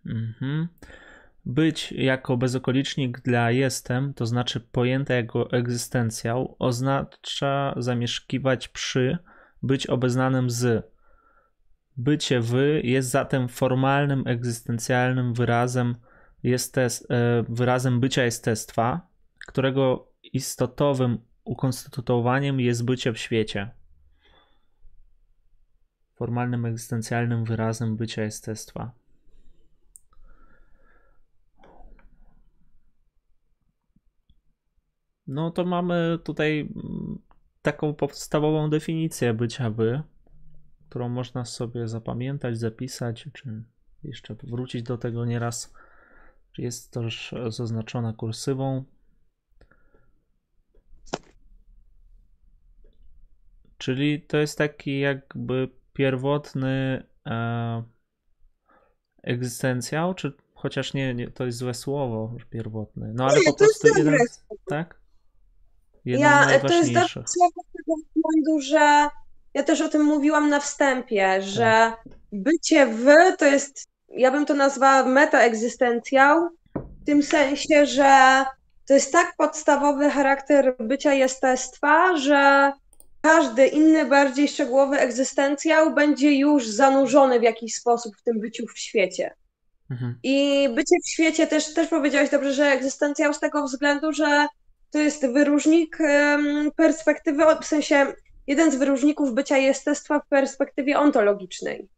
Mhm. Być jako bezokolicznik dla jestem, to znaczy pojęte jako egzystencjał, oznacza zamieszkiwać przy, być obeznanym z. Bycie wy jest zatem formalnym, egzystencjalnym wyrazem, jest e, wyrazem bycia jestestwa, którego istotowym ukonstytuowaniem jest bycie w świecie. Formalnym, egzystencjalnym wyrazem bycia jestestwa. No to mamy tutaj mm, taką podstawową definicję bycia by, którą można sobie zapamiętać, zapisać, czy jeszcze wrócić do tego nieraz. Jest też zaznaczona kursywą. Czyli to jest taki jakby pierwotny e, egzystencjał, czy chociaż nie, nie, to jest złe słowo, pierwotny. No ale nie, po prostu jeden, tak? Ja, to jest słowo z tego względu, że ja też o tym mówiłam na wstępie, że tak. bycie w to jest, ja bym to nazwała metaegzystencjał, w tym sensie, że to jest tak podstawowy charakter bycia jestestwa, że każdy inny, bardziej szczegółowy egzystencjał będzie już zanurzony w jakiś sposób w tym byciu w świecie. Mhm. I bycie w świecie też, też powiedziałeś dobrze, że egzystencjał z tego względu, że to jest wyróżnik perspektywy, w sensie jeden z wyróżników bycia jestestwa w perspektywie ontologicznej,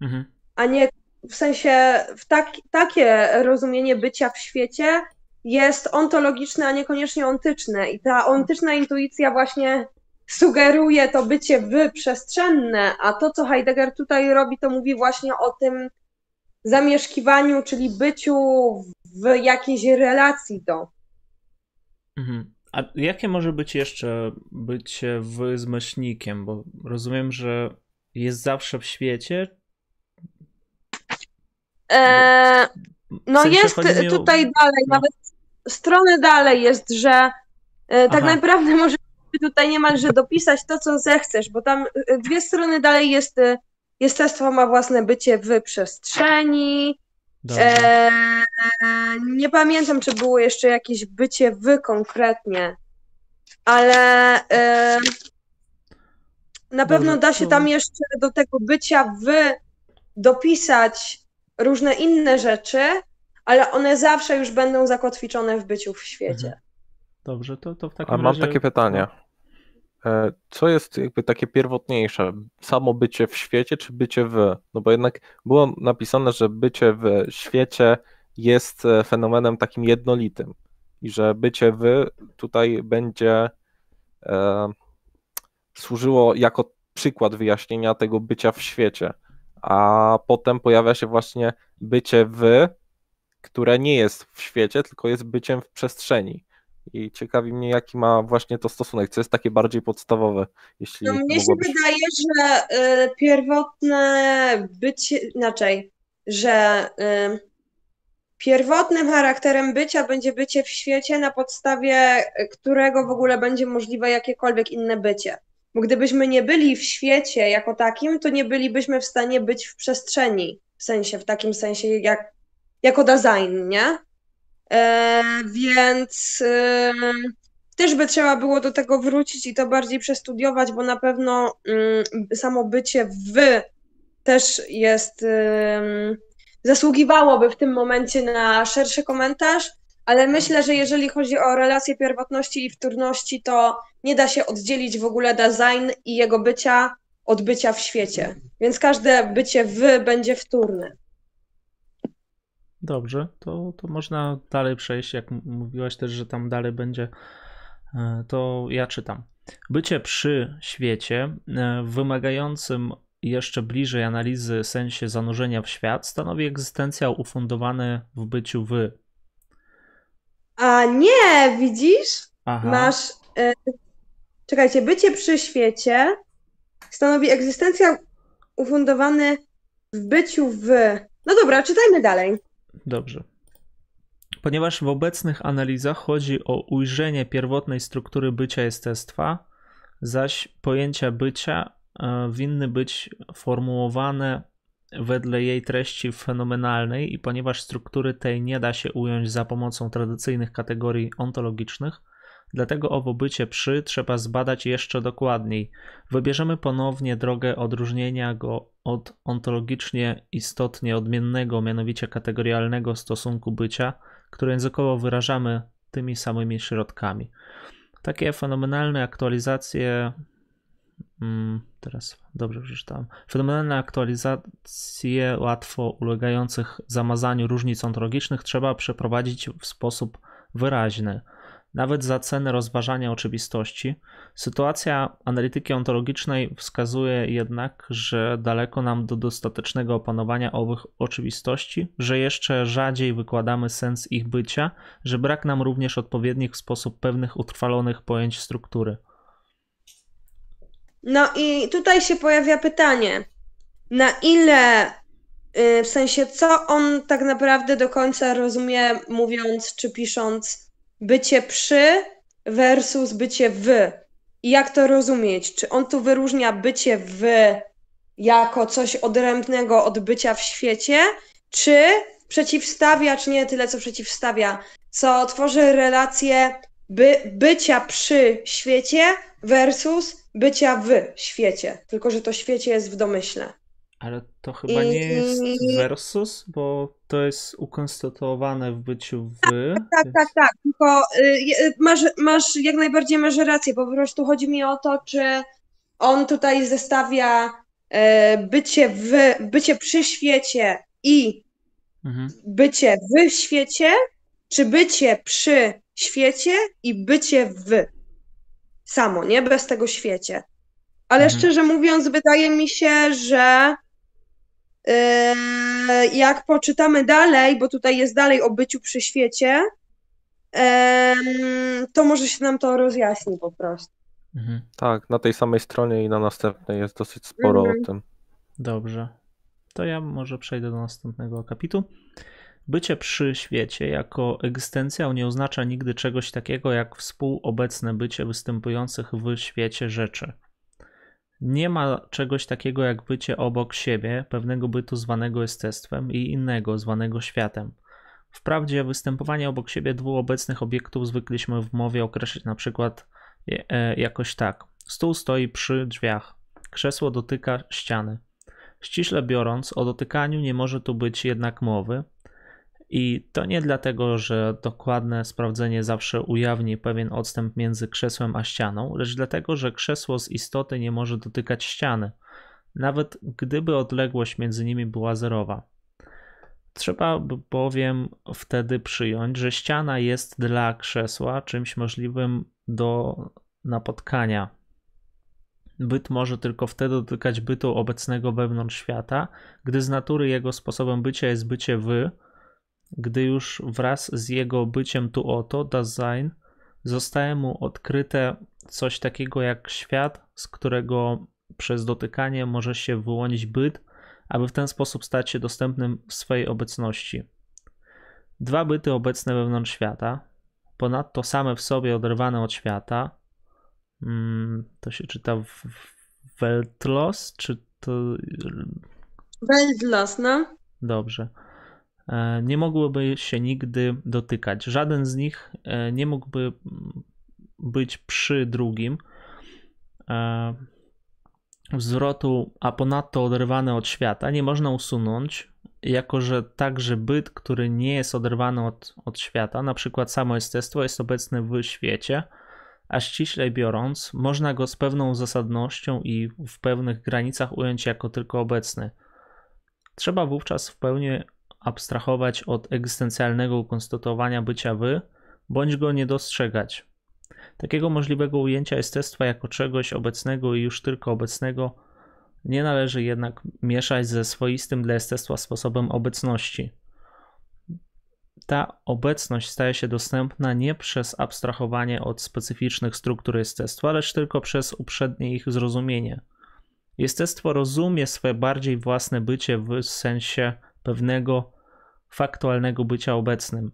mhm. a nie w sensie w tak, takie rozumienie bycia w świecie jest ontologiczne, a niekoniecznie ontyczne. I ta ontyczna intuicja właśnie sugeruje to bycie wyprzestrzenne, a to, co Heidegger tutaj robi, to mówi właśnie o tym zamieszkiwaniu, czyli byciu w jakiejś relacji do. Mhm. A jakie może być jeszcze bycie wyzmyślnikiem? Bo rozumiem, że jest zawsze w świecie. Eee, no w sensie jest tutaj dalej, no. nawet strony dalej jest, że e, tak Aha. naprawdę może tutaj niemalże dopisać to, co zechcesz, bo tam e, dwie strony dalej jest e, jestestwo ma własne bycie w przestrzeni, E, nie pamiętam, czy było jeszcze jakieś bycie wy konkretnie, ale e, na pewno da się tam jeszcze do tego bycia wy dopisać różne inne rzeczy, ale one zawsze już będą zakotwiczone w byciu w świecie. Mhm. Dobrze, to, to w takim A mam takie pytanie. E, co jest jakby takie pierwotniejsze? Samo bycie w świecie, czy bycie w? No bo jednak było napisane, że bycie w świecie jest e, fenomenem takim jednolitym i że bycie w tutaj będzie e, służyło jako przykład wyjaśnienia tego bycia w świecie, a potem pojawia się właśnie bycie w, które nie jest w świecie, tylko jest byciem w przestrzeni. I ciekawi mnie, jaki ma właśnie to stosunek, co jest takie bardziej podstawowe, jeśli no, Mnie się wydaje, że y, pierwotne bycie, inaczej, że y, pierwotnym charakterem bycia będzie bycie w świecie, na podstawie którego w ogóle będzie możliwe jakiekolwiek inne bycie. Bo gdybyśmy nie byli w świecie jako takim, to nie bylibyśmy w stanie być w przestrzeni, w sensie, w takim sensie jak, jako design, nie? E, więc e, też by trzeba było do tego wrócić i to bardziej przestudiować, bo na pewno mm, samo bycie w też jest, zasługiwałoby w tym momencie na szerszy komentarz, ale myślę, że jeżeli chodzi o relacje pierwotności i wtórności, to nie da się oddzielić w ogóle design i jego bycia od bycia w świecie. Więc każde bycie w będzie wtórne. Dobrze, to, to można dalej przejść, jak mówiłaś też, że tam dalej będzie, e, to ja czytam. Bycie przy świecie, e, wymagającym jeszcze bliżej analizy sensie zanurzenia w świat, stanowi egzystencjał ufundowany w byciu wy. A nie, widzisz? Aha. Masz. Y czekajcie, bycie przy świecie stanowi egzystencjał ufundowany w byciu w. No dobra, czytajmy dalej. Dobrze. Ponieważ w obecnych analizach chodzi o ujrzenie pierwotnej struktury bycia jestestwa, zaś pojęcia bycia e, winny być formułowane wedle jej treści fenomenalnej i ponieważ struktury tej nie da się ująć za pomocą tradycyjnych kategorii ontologicznych, dlatego owo bycie przy trzeba zbadać jeszcze dokładniej. Wybierzemy ponownie drogę odróżnienia go od ontologicznie istotnie odmiennego, mianowicie kategorialnego stosunku bycia, które językowo wyrażamy tymi samymi środkami. Takie fenomenalne aktualizacje. Hmm, teraz dobrze przeczytałem. Fenomenalne aktualizacje łatwo ulegających zamazaniu różnic ontologicznych trzeba przeprowadzić w sposób wyraźny nawet za cenę rozważania oczywistości. Sytuacja analityki ontologicznej wskazuje jednak, że daleko nam do dostatecznego opanowania owych oczywistości, że jeszcze rzadziej wykładamy sens ich bycia, że brak nam również odpowiednich w sposób pewnych utrwalonych pojęć struktury. No i tutaj się pojawia pytanie, na ile y, w sensie, co on tak naprawdę do końca rozumie, mówiąc czy pisząc bycie przy versus bycie w. I jak to rozumieć? Czy on tu wyróżnia bycie w jako coś odrębnego od bycia w świecie, czy przeciwstawia, czy nie tyle co przeciwstawia, co tworzy relację by, bycia przy świecie versus bycia w świecie, tylko że to świecie jest w domyśle. Ale to chyba nie jest versus, bo to jest ukonstytuowane w byciu w. Tak, tak, więc... tak, tak. Tylko y, masz, masz jak najbardziej masz rację, po prostu chodzi mi o to, czy on tutaj zestawia y, bycie w, bycie przy świecie i mhm. bycie w świecie, czy bycie przy świecie i bycie w. Samo, nie? Bez tego świecie. Ale mhm. szczerze mówiąc, wydaje mi się, że jak poczytamy dalej, bo tutaj jest dalej o byciu przy świecie, to może się nam to rozjaśni po prostu. Mhm. Tak, na tej samej stronie i na następnej jest dosyć sporo mhm. o tym. Dobrze. To ja może przejdę do następnego akapitu. Bycie przy świecie jako egzystencjał nie oznacza nigdy czegoś takiego jak współobecne bycie występujących w świecie rzeczy. Nie ma czegoś takiego jak bycie obok siebie, pewnego bytu zwanego jestestwem i innego zwanego światem. Wprawdzie występowanie obok siebie dwóch obecnych obiektów zwykliśmy w mowie określić na przykład e, jakoś tak. Stół stoi przy drzwiach, krzesło dotyka ściany. Ściśle biorąc, o dotykaniu nie może tu być jednak mowy, i to nie dlatego, że dokładne sprawdzenie zawsze ujawni pewien odstęp między krzesłem a ścianą, lecz dlatego, że krzesło z istoty nie może dotykać ściany, nawet gdyby odległość między nimi była zerowa. Trzeba bowiem wtedy przyjąć, że ściana jest dla krzesła czymś możliwym do napotkania. Byt może tylko wtedy dotykać bytu obecnego wewnątrz świata, gdy z natury jego sposobem bycia jest bycie wy, gdy już wraz z jego byciem tu oto, Dasein, zostaje mu odkryte coś takiego jak świat, z którego przez dotykanie może się wyłonić byt, aby w ten sposób stać się dostępnym w swojej obecności. Dwa byty obecne wewnątrz świata, ponadto same w sobie oderwane od świata, mm, to się czyta w Weltlos, czy to... Weltlos, no. Dobrze. E, nie mogłyby się nigdy dotykać. Żaden z nich e, nie mógłby być przy drugim e, wzrotu, a ponadto oderwane od świata, nie można usunąć, jako że także byt, który nie jest oderwany od, od świata, na przykład samo jestestwo, jest obecny w świecie, a ściślej biorąc, można go z pewną zasadnością i w pewnych granicach ująć jako tylko obecny. Trzeba wówczas w pełni abstrahować od egzystencjalnego ukonstatowania bycia wy, bądź go nie dostrzegać. Takiego możliwego ujęcia jestestwa jako czegoś obecnego i już tylko obecnego nie należy jednak mieszać ze swoistym dla jestestwa sposobem obecności. Ta obecność staje się dostępna nie przez abstrahowanie od specyficznych struktur jestestwa, lecz tylko przez uprzednie ich zrozumienie. Jestestwo rozumie swoje bardziej własne bycie w sensie pewnego faktualnego bycia obecnym.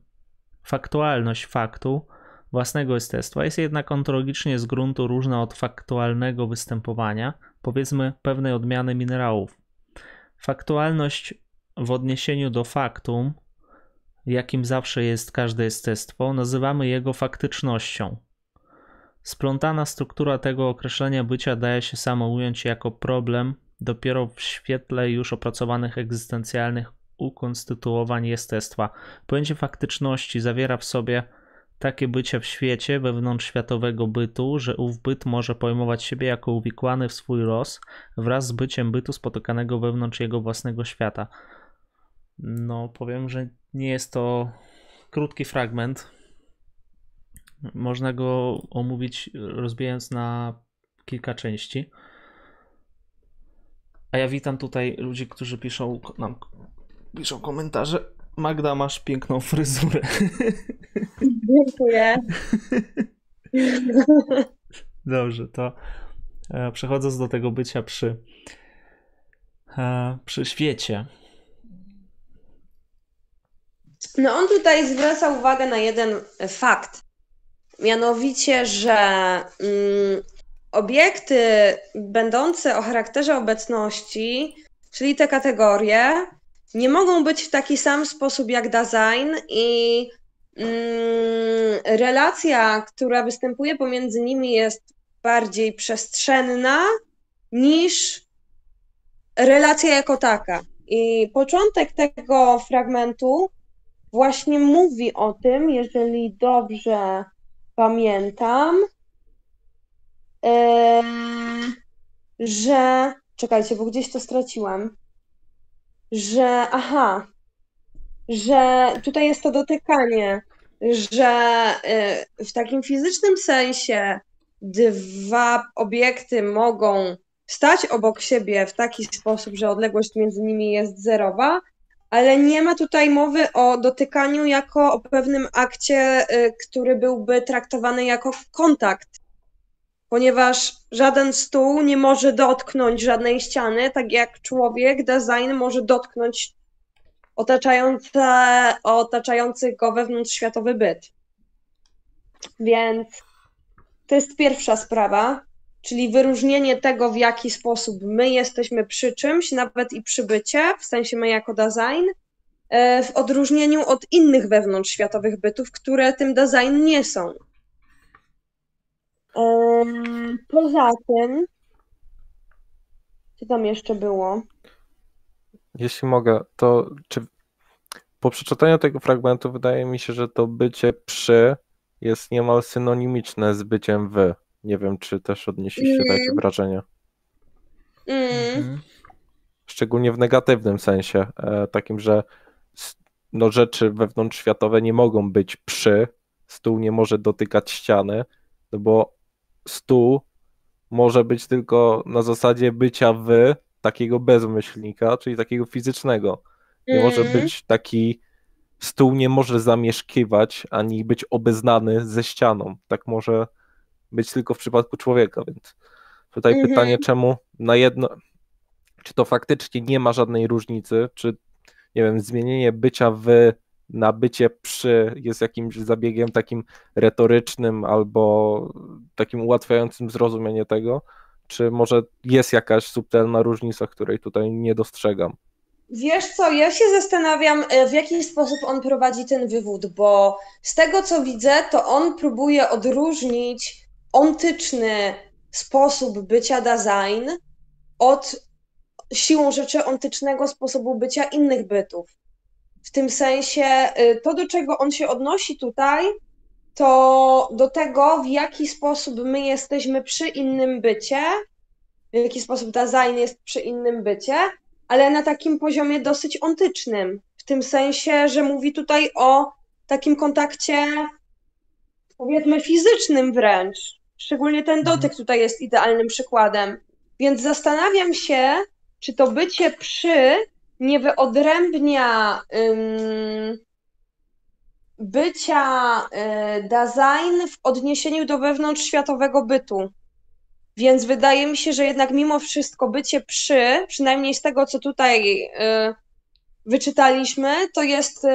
Faktualność faktu własnego jestestwa jest jednak ontologicznie z gruntu różna od faktualnego występowania, powiedzmy pewnej odmiany minerałów. Faktualność w odniesieniu do faktum, jakim zawsze jest każde jestestwo, nazywamy jego faktycznością. Splątana struktura tego określenia bycia daje się samo ująć jako problem dopiero w świetle już opracowanych egzystencjalnych ukonstytuowań jestestwa. Pojęcie faktyczności zawiera w sobie takie bycie w świecie wewnątrzświatowego bytu, że ów byt może pojmować siebie jako uwikłany w swój los wraz z byciem bytu spotykanego wewnątrz jego własnego świata. No, powiem, że nie jest to krótki fragment. Można go omówić rozbijając na kilka części. A ja witam tutaj ludzi, którzy piszą nam piszą komentarze. Magda, masz piękną fryzurę. Dziękuję. Dobrze, to e, przechodząc do tego bycia przy, e, przy świecie. No on tutaj zwraca uwagę na jeden fakt. Mianowicie, że mm, obiekty będące o charakterze obecności, czyli te kategorie, nie mogą być w taki sam sposób jak design i mm, relacja, która występuje pomiędzy nimi jest bardziej przestrzenna niż relacja jako taka. I początek tego fragmentu właśnie mówi o tym, jeżeli dobrze pamiętam, yy, że. Czekajcie, bo gdzieś to straciłam że aha, że tutaj jest to dotykanie, że y, w takim fizycznym sensie dwa obiekty mogą stać obok siebie w taki sposób, że odległość między nimi jest zerowa, ale nie ma tutaj mowy o dotykaniu jako o pewnym akcie, y, który byłby traktowany jako kontakt ponieważ żaden stół nie może dotknąć żadnej ściany, tak jak człowiek, design może dotknąć otaczający go wewnątrzświatowy byt. Więc to jest pierwsza sprawa, czyli wyróżnienie tego, w jaki sposób my jesteśmy przy czymś, nawet i przy bycie, w sensie my jako design, e, w odróżnieniu od innych wewnątrzświatowych bytów, które tym design nie są. Poza tym, co tam jeszcze było? Jeśli mogę, to czy po przeczytaniu tego fragmentu wydaje mi się, że to bycie przy jest niemal synonimiczne z byciem wy. Nie wiem, czy też odnieśliście mm. takie wrażenie. Mm. Szczególnie w negatywnym sensie, e, takim, że no, rzeczy wewnątrzświatowe nie mogą być przy, stół nie może dotykać ściany, no bo stół może być tylko na zasadzie bycia wy, takiego bezmyślnika, czyli takiego fizycznego. Nie mm. może być taki stół nie może zamieszkiwać ani być obeznany ze ścianą. Tak może być tylko w przypadku człowieka, więc tutaj mhm. pytanie, czemu na jedno, czy to faktycznie nie ma żadnej różnicy, czy nie wiem, zmienienie bycia w na bycie przy jest jakimś zabiegiem takim retorycznym albo takim ułatwiającym zrozumienie tego, czy może jest jakaś subtelna różnica, której tutaj nie dostrzegam? Wiesz co, ja się zastanawiam, e, w jaki sposób on prowadzi ten wywód, bo z tego co widzę, to on próbuje odróżnić ontyczny sposób bycia design od siłą rzeczy ontycznego sposobu bycia innych bytów. W tym sensie y, to, do czego on się odnosi tutaj, to do tego, w jaki sposób my jesteśmy przy innym bycie, w jaki sposób design jest przy innym bycie, ale na takim poziomie dosyć ontycznym. W tym sensie, że mówi tutaj o takim kontakcie, powiedzmy, fizycznym wręcz. Szczególnie ten mhm. dotyk tutaj jest idealnym przykładem. Więc zastanawiam się, czy to bycie przy nie wyodrębnia bycia y, w odniesieniu do wewnątrzświatowego bytu. Więc wydaje mi się, że jednak mimo wszystko bycie przy, przynajmniej z tego, co tutaj y, wyczytaliśmy, to jest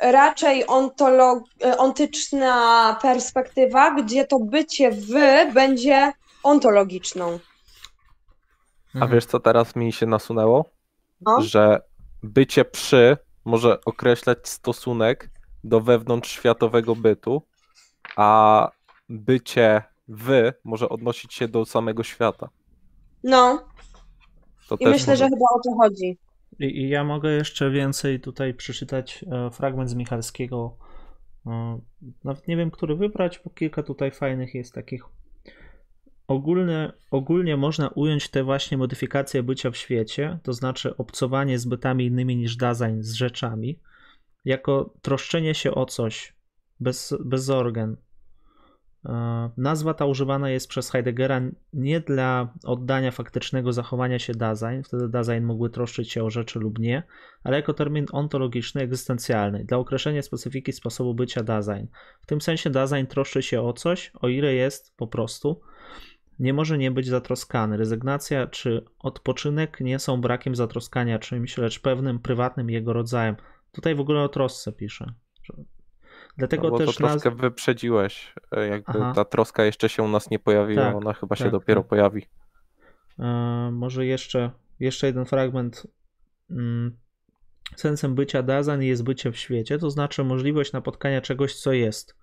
raczej ontolog, y, ontyczna perspektywa, gdzie to bycie w będzie ontologiczną. A mhm. wiesz, co teraz mi się nasunęło? No? Że bycie przy może określać stosunek do wewnątrzświatowego bytu, a bycie w może odnosić się do samego świata. No. To I myślę, może... że chyba o to chodzi. I, I, ja mogę jeszcze więcej tutaj przeczytać e, fragment z Michalskiego. E, nawet nie wiem, który wybrać, bo kilka tutaj fajnych jest takich Ogólnie, można ująć te właśnie modyfikacje bycia w świecie, to znaczy obcowanie z bytami innymi niż design z rzeczami, jako troszczenie się o coś bez, bez organ. E, nazwa ta używana jest przez Heideggera nie dla oddania faktycznego zachowania się design, wtedy design mógłby troszczyć się o rzeczy lub nie, ale jako termin ontologiczny, egzystencjalny, dla określenia specyfiki sposobu bycia design. W tym sensie design troszczy się o coś, o ile jest po prostu nie może nie być zatroskany. Rezygnacja czy odpoczynek nie są brakiem zatroskania czymś, lecz pewnym prywatnym jego rodzajem. Tutaj w ogóle o trosce pisze. Dlatego no, też to troszkę naz... wyprzedziłeś, e, jakby Aha. ta troska jeszcze się u nas nie pojawiła, tak, ona chyba tak, się dopiero tak. pojawi. E, może jeszcze, jeszcze jeden fragment. Mm, sensem bycia Dazan jest bycie w świecie, to znaczy możliwość napotkania czegoś, co jest.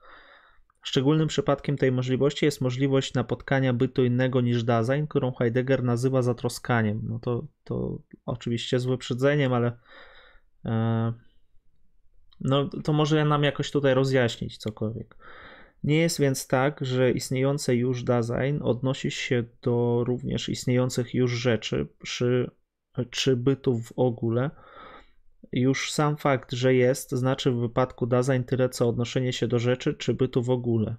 Szczególnym przypadkiem tej możliwości jest możliwość napotkania bytu innego niż Dasein, którą Heidegger nazywa zatroskaniem. No to, to oczywiście z wyprzedzeniem, ale e, no to może nam jakoś tutaj rozjaśnić cokolwiek. Nie jest więc tak, że istniejące już Dasein odnosi się do również istniejących już rzeczy czy, czy bytów w ogóle, już sam fakt, że jest, znaczy w wypadku Dasein tyle co odnoszenie się do rzeczy czy bytu w ogóle.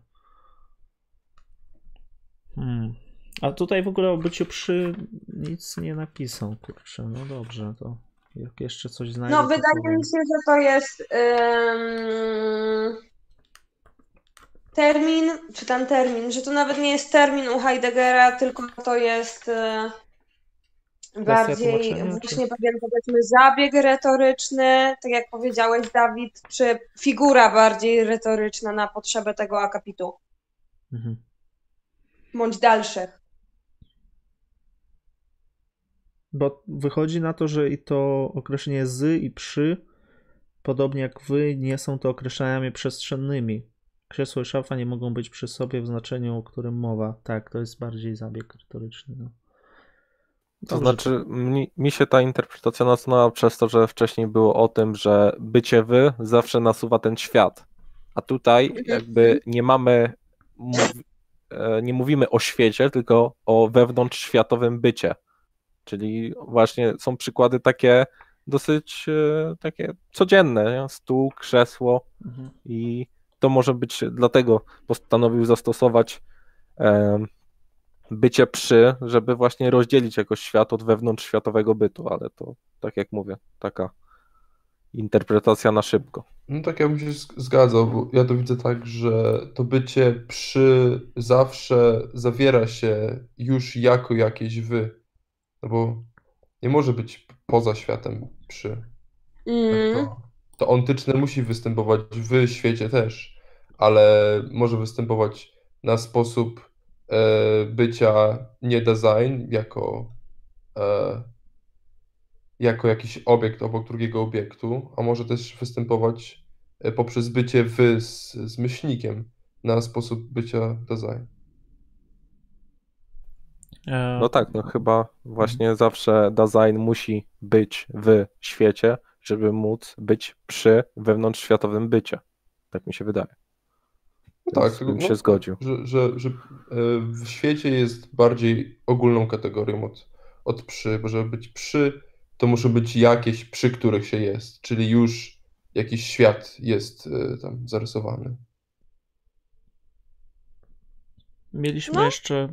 Hmm. A tutaj w ogóle o byciu przy nic nie napisał, kurczę. No dobrze, to jak jeszcze coś znajdę. No, wydaje mi się, że to jest um, termin, czy ten termin, że to nawet nie jest termin u Heideggera, tylko to jest. Bardziej właśnie pewien powiedzmy zabieg retoryczny, tak jak powiedziałeś Dawid, czy figura bardziej retoryczna na potrzebę tego akapitu. Mhm. Bądź dalszych. Bo wychodzi na to, że i to określenie z i przy, podobnie jak wy, nie są to określeniami przestrzennymi. Krzesło i szafa nie mogą być przy sobie w znaczeniu, o którym mowa. Tak, to jest bardziej zabieg retoryczny. No. To znaczy, mi, mi, się ta interpretacja nasunęła przez to, że wcześniej było o tym, że bycie wy zawsze nasuwa ten świat. A tutaj jakby nie mamy, e, nie mówimy o świecie, tylko o wewnątrzświatowym bycie. Czyli właśnie są przykłady takie dosyć e, takie codzienne, nie? stół, krzesło mhm. i to może być, dlatego postanowił zastosować bycie przy, żeby właśnie rozdzielić jakoś świat od wewnątrzświatowego bytu, ale to tak jak mówię, taka interpretacja na szybko. No tak, ja bym się zgadzał, bo ja to widzę tak, że to bycie przy zawsze zawiera się już jako jakieś wy. No bo nie może być poza światem przy. Mm. Tak to, to ontyczne musi występować w świecie też, ale może występować na sposób bycia nie design jako e, jako jakiś obiekt obok drugiego obiektu, a może też występować e, poprzez bycie wy z, z myślnikiem na sposób bycia design. E, no tak, no chyba właśnie mhm. zawsze design musi być w świecie, żeby móc być przy wewnątrzświatowym bycie. Tak mi się wydaje. No tak, bym no, się zgodził. Że, że, że e, w świecie jest bardziej ogólną kategorią od, od przy, bo żeby być przy, to muszą być jakieś, przy których się jest, czyli już jakiś świat jest e, tam zarysowany. Mieliśmy no. jeszcze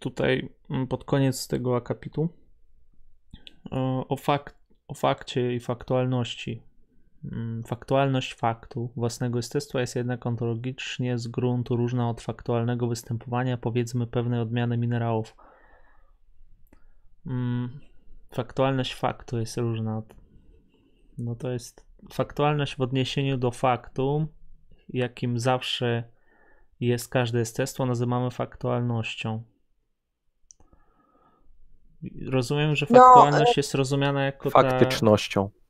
tutaj mm, pod koniec tego akapitu o, fakt, o fakcie i faktualności. Mm, faktualność faktu własnego jestestwa jest jednak ontologicznie z gruntu różna od faktualnego występowania, powiedzmy, pewnej odmiany minerałów. Mm, faktualność faktu jest różna. No to jest faktualność w odniesieniu do faktu, jakim zawsze jest każde jestestwo, nazywamy faktualnością. Rozumiem, że no, faktualność no, jest rozumiana jako faktycznością. Ta...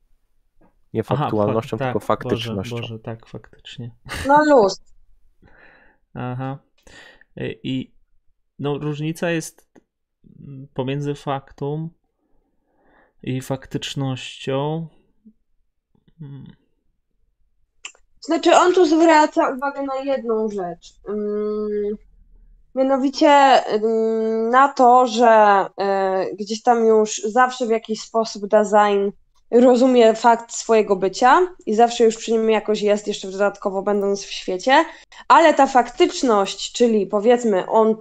Nie faktualnością, Aha, tylko tak, faktycznością. Boże, Boże, tak, faktycznie. No luz. Aha. I no, różnica jest pomiędzy faktum i faktycznością. Hmm. Znaczy, on tu zwraca uwagę na jedną rzecz. Hmm. Mianowicie hmm, na to, że y, gdzieś tam już zawsze w jakiś sposób design rozumie fakt swojego bycia i zawsze już przy nim jakoś jest, jeszcze dodatkowo będąc w świecie, ale ta faktyczność, czyli powiedzmy on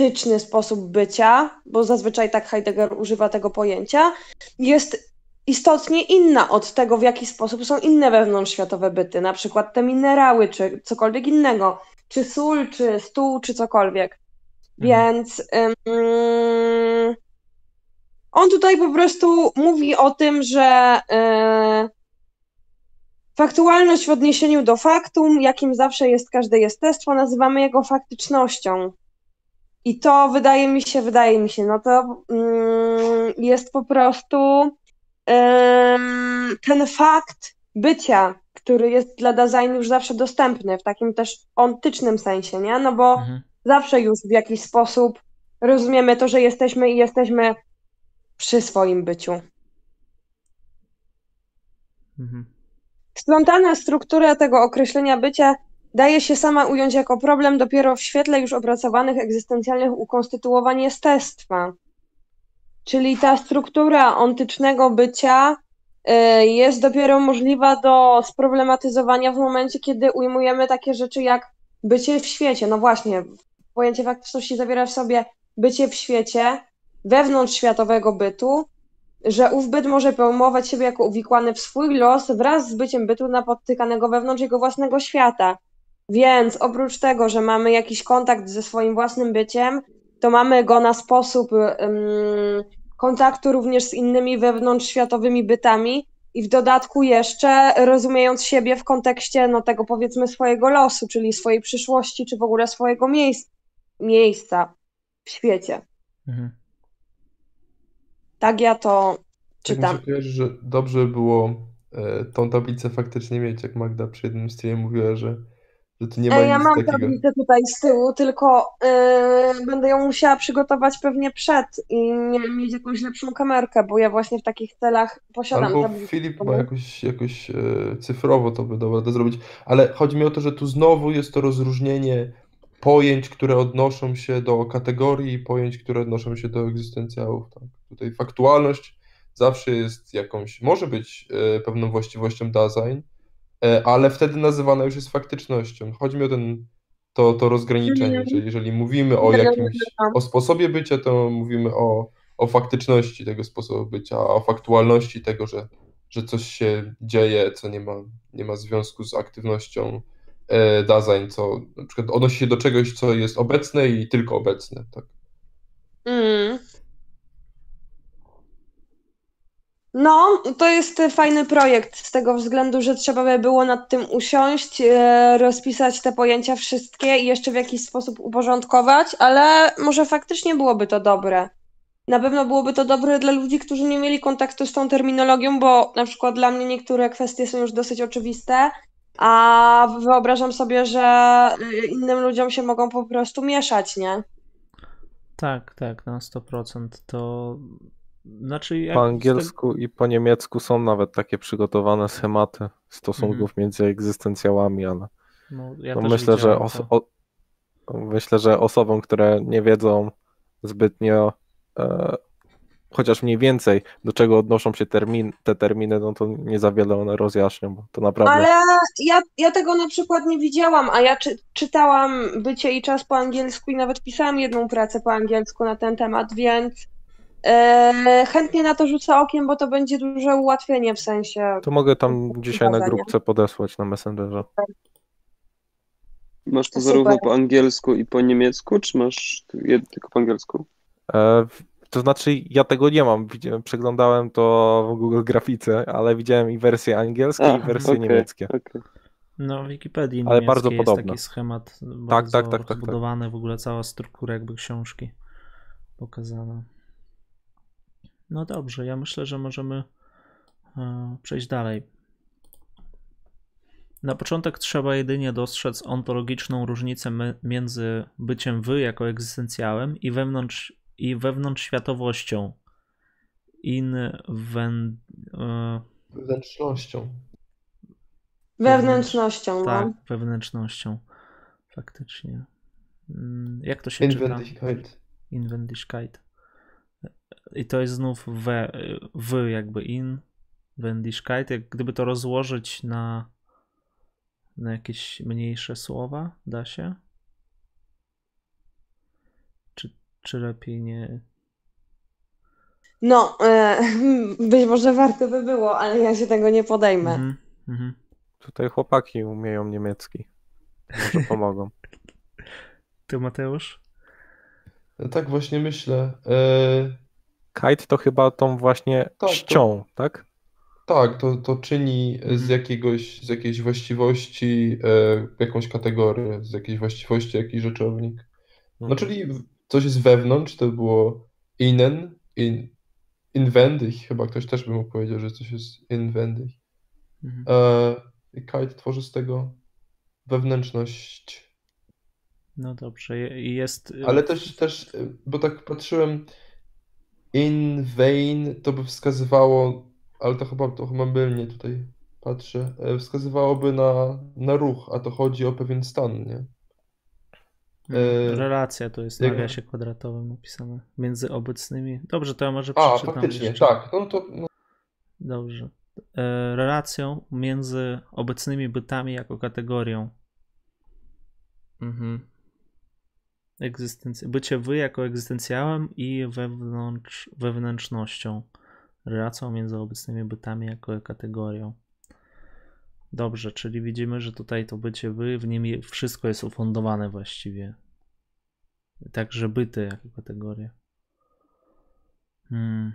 praktyczny sposób bycia, bo zazwyczaj tak Heidegger używa tego pojęcia, jest istotnie inna od tego, w jaki sposób są inne wewnątrzświatowe byty, na przykład te minerały, czy cokolwiek innego, czy sól, czy stół, czy cokolwiek. Mhm. Więc on tutaj po prostu mówi o tym, że yy, faktualność w odniesieniu do faktum, jakim zawsze jest każde jestestwo, nazywamy jego faktycznością. I to wydaje mi się, wydaje mi się, no to mm, jest po prostu ten fakt bycia, który jest dla designu już zawsze dostępny, w takim też ontycznym sensie, nie? No bo mhm. zawsze już w jakiś sposób rozumiemy to, że jesteśmy i jesteśmy przy swoim byciu. Mhm. Splątana struktura tego określenia bycia daje się sama ująć jako problem dopiero w świetle już opracowanych egzystencjalnych ukonstytuowań jestestwa. Czyli ta struktura ontycznego bycia y, jest dopiero możliwa do sproblematyzowania w momencie, kiedy ujmujemy takie rzeczy jak bycie w świecie. No właśnie, pojęcie faktyczności zawiera w sobie bycie w świecie, wewnątrz światowego bytu, że ów byt może pojmować siebie jako uwikłany w swój los wraz z byciem bytu napotykanego wewnątrz jego własnego świata. Więc oprócz tego, że mamy jakiś kontakt ze swoim własnym byciem, to mamy go na sposób um, kontaktu również z innymi wewnątrzświatowymi bytami i w dodatku jeszcze rozumiejąc siebie w kontekście no, tego powiedzmy swojego losu, czyli swojej przyszłości, czy w ogóle swojego miejsc, miejsca w świecie. Mhm. Tak ja to czytam. Tak mi się że dobrze było e, tą tablicę faktycznie mieć, jak Magda przy jednym streamie mówiła, że że tu nie ma Ja nic mam takiego. tablicę tutaj z tyłu, tylko yy, będę ją musiała przygotować pewnie przed i mieć jakąś lepszą kamerkę, bo ja właśnie w takich celach posiadam Albo tablicę. Filip ma jakoś, jakoś e, cyfrowo to by dobra to zrobić, ale chodzi mi o to, że tu znowu jest to rozróżnienie pojęć, które odnoszą się do kategorii i pojęć, które odnoszą się do egzystencjałów. Tak? Tutaj faktualność zawsze jest jakąś, może być e, pewną właściwością design, E, ale wtedy nazywana już jest faktycznością. Chodzi mi o ten, to, to rozgraniczenie, że mhm. jeżeli mówimy o jakimś, o sposobie bycia, to mówimy o, o faktyczności tego sposobu bycia, o faktualności tego, że że coś się dzieje, co nie ma, nie ma związku z aktywnością e, Dasein, co na przykład odnosi się do czegoś, co jest obecne i tylko obecne, tak. Mm. No, to jest fajny projekt z tego względu, że trzeba by było nad tym usiąść, e, rozpisać te pojęcia wszystkie i jeszcze w jakiś sposób uporządkować, ale może faktycznie byłoby to dobre. Na pewno byłoby to dobre dla ludzi, którzy nie mieli kontaktu z tą terminologią, bo na przykład dla mnie niektóre kwestie są już dosyć oczywiste, a wyobrażam sobie, że y, innym ludziom się mogą po prostu mieszać, nie? Tak, tak, na 100%. To znaczy, po angielsku i po niemiecku są nawet takie przygotowane schematy stosunków mm. między egzystencjałami, ale no, ja myślę, że o, myślę, że osobom, które nie wiedzą zbytnio, e, chociaż mniej więcej do czego odnoszą się termin, te terminy, no to nie za wiele one rozjaśnią, bo to naprawdę... Ale ja, ja tego na przykład nie widziałam, a ja czy, czytałam Bycie i Czas po angielsku i nawet pisałam jedną pracę po angielsku na ten temat, więc E, chętnie na to rzucę okiem, bo to będzie duże ułatwienie w sensie. To mogę tam dzisiaj na grupce podesłać na Messengerze. Masz to zarówno po angielsku i po niemiecku, czy masz tylko po angielsku? E, to znaczy, ja tego nie mam. Widziałem, przeglądałem to w Google Grafice, ale widziałem i wersje angielskie, A, i wersje okay, niemieckie. Okay. No, w Wikipedii ale bardzo jest podobne. taki schemat tak, tak, tak, tak, zbudowany, tak. w ogóle cała struktura jakby książki pokazana. No dobrze, ja myślę, że możemy e, przejść dalej. Na początek trzeba jedynie dostrzec ontologiczną różnicę między byciem wy jako egzystencjałem i wewnątrz, i wewnątrz światowością. In wen, e, wewnętrznością. Wewnętrznością, no. Tak, wewnętrznością. Faktycznie. Mm, jak to się Inwendigkeit. czyta? Inwendigkeit. I to jest znów we, w jakby in, Wendigkeit. Jak gdyby to rozłożyć na, na jakieś mniejsze słowa, da się? Czy, czy lepiej nie? No, e, być może warto by było, ale ja się tego nie podejmę. Mhm, mhm. Tutaj chłopaki umieją niemiecki. Może pomogą. Ty, Mateusz? Tak właśnie myślę. E, Kite to chyba tą właśnie tak, czcią, to, tak? Tak, to, to czyni z, mhm. jakiegoś, z jakiejś właściwości e, jakąś kategorię, z jakiejś właściwości jakiś rzeczownik. No mhm. czyli coś jest wewnątrz, to było innen, in, inwendig, chyba ktoś też by mógł powiedzieć, że coś jest inwendig. Mhm. E, I kite tworzy z tego wewnętrzność. No dobrze, jest. Ale też, też, bo tak patrzyłem, in vain to by wskazywało, ale to chyba, to chyba mylnie tutaj patrzę, e, wskazywałoby na, na ruch, a to chodzi o pewien stan, nie? Hmm, e, relacja to jest na nawiasie kwadratowym napisane między obecnymi. Dobrze, to ja może A, faktycznie, jeszcze. tak. No to, no. Dobrze. E, relacją między obecnymi bytami jako kategorią. Mhm egzystenc- bycie wy jako egzystencjałem i wewnątrz, wewnętrznością, relacją między obecnymi bytami jako kategorią. Dobrze, czyli widzimy, że tutaj to bycie wy, w nim wszystko jest ufundowane właściwie. Także byty jako kategoria. Hmm.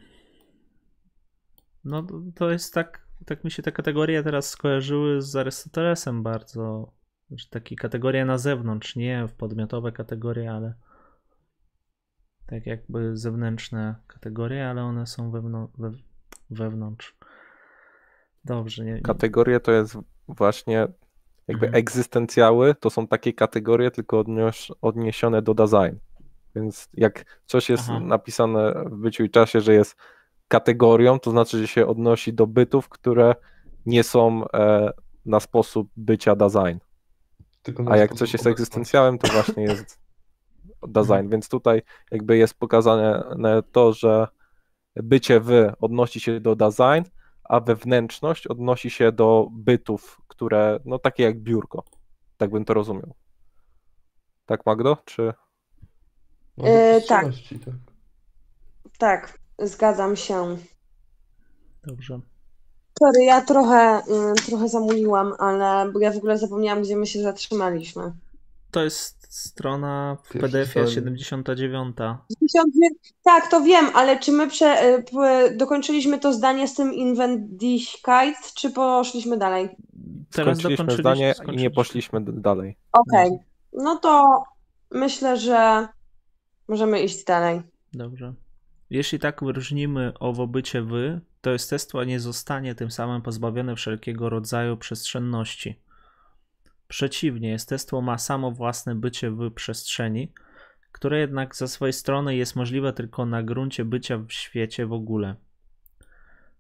No to jest tak, tak mi się te kategorie teraz skojarzyły z Arystotelesem bardzo znaczy takie kategorie na zewnątrz, nie w podmiotowe kategorie, ale tak jakby zewnętrzne kategorie, ale one są wewnątrz. We, wewnątrz. Dobrze. Nie, nie. Kategorie to jest właśnie jakby mhm. egzystencjały, to są takie kategorie, tylko odnios, odniesione do design. Więc jak coś jest Aha. napisane w byciu i czasie, że jest kategorią, to znaczy, że się odnosi do bytów, które nie są e, na sposób bycia design. A jak coś jest egzystencjałem, to właśnie jest design, więc tutaj jakby jest pokazane to, że bycie wy odnosi się do design, a wewnętrzność odnosi się do bytów, które, no takie jak biurko. Tak bym to rozumiał. Tak, Magdo? Czy. No, yy, tak. tak. Tak, zgadzam się. Dobrze. Sorry, ja trochę, y, trochę zamuliłam, ale bo ja w ogóle zapomniałam, gdzie my się zatrzymaliśmy. To jest strona w PDF-ie 79. Tak, to wiem, ale czy my prze, y, dokończyliśmy to zdanie z tym Invendichkeit, czy poszliśmy dalej? Teraz skończyliśmy zdanie i nie poszliśmy dalej. Okej, okay. no to myślę, że możemy iść dalej. Dobrze. Jeśli tak wyróżnimy owo bycie wy, to jestestwo nie zostanie tym samym pozbawione wszelkiego rodzaju przestrzenności. Przeciwnie, jestestwo ma samo własne bycie w przestrzeni, które jednak ze swojej strony jest możliwe tylko na gruncie bycia w świecie w ogóle.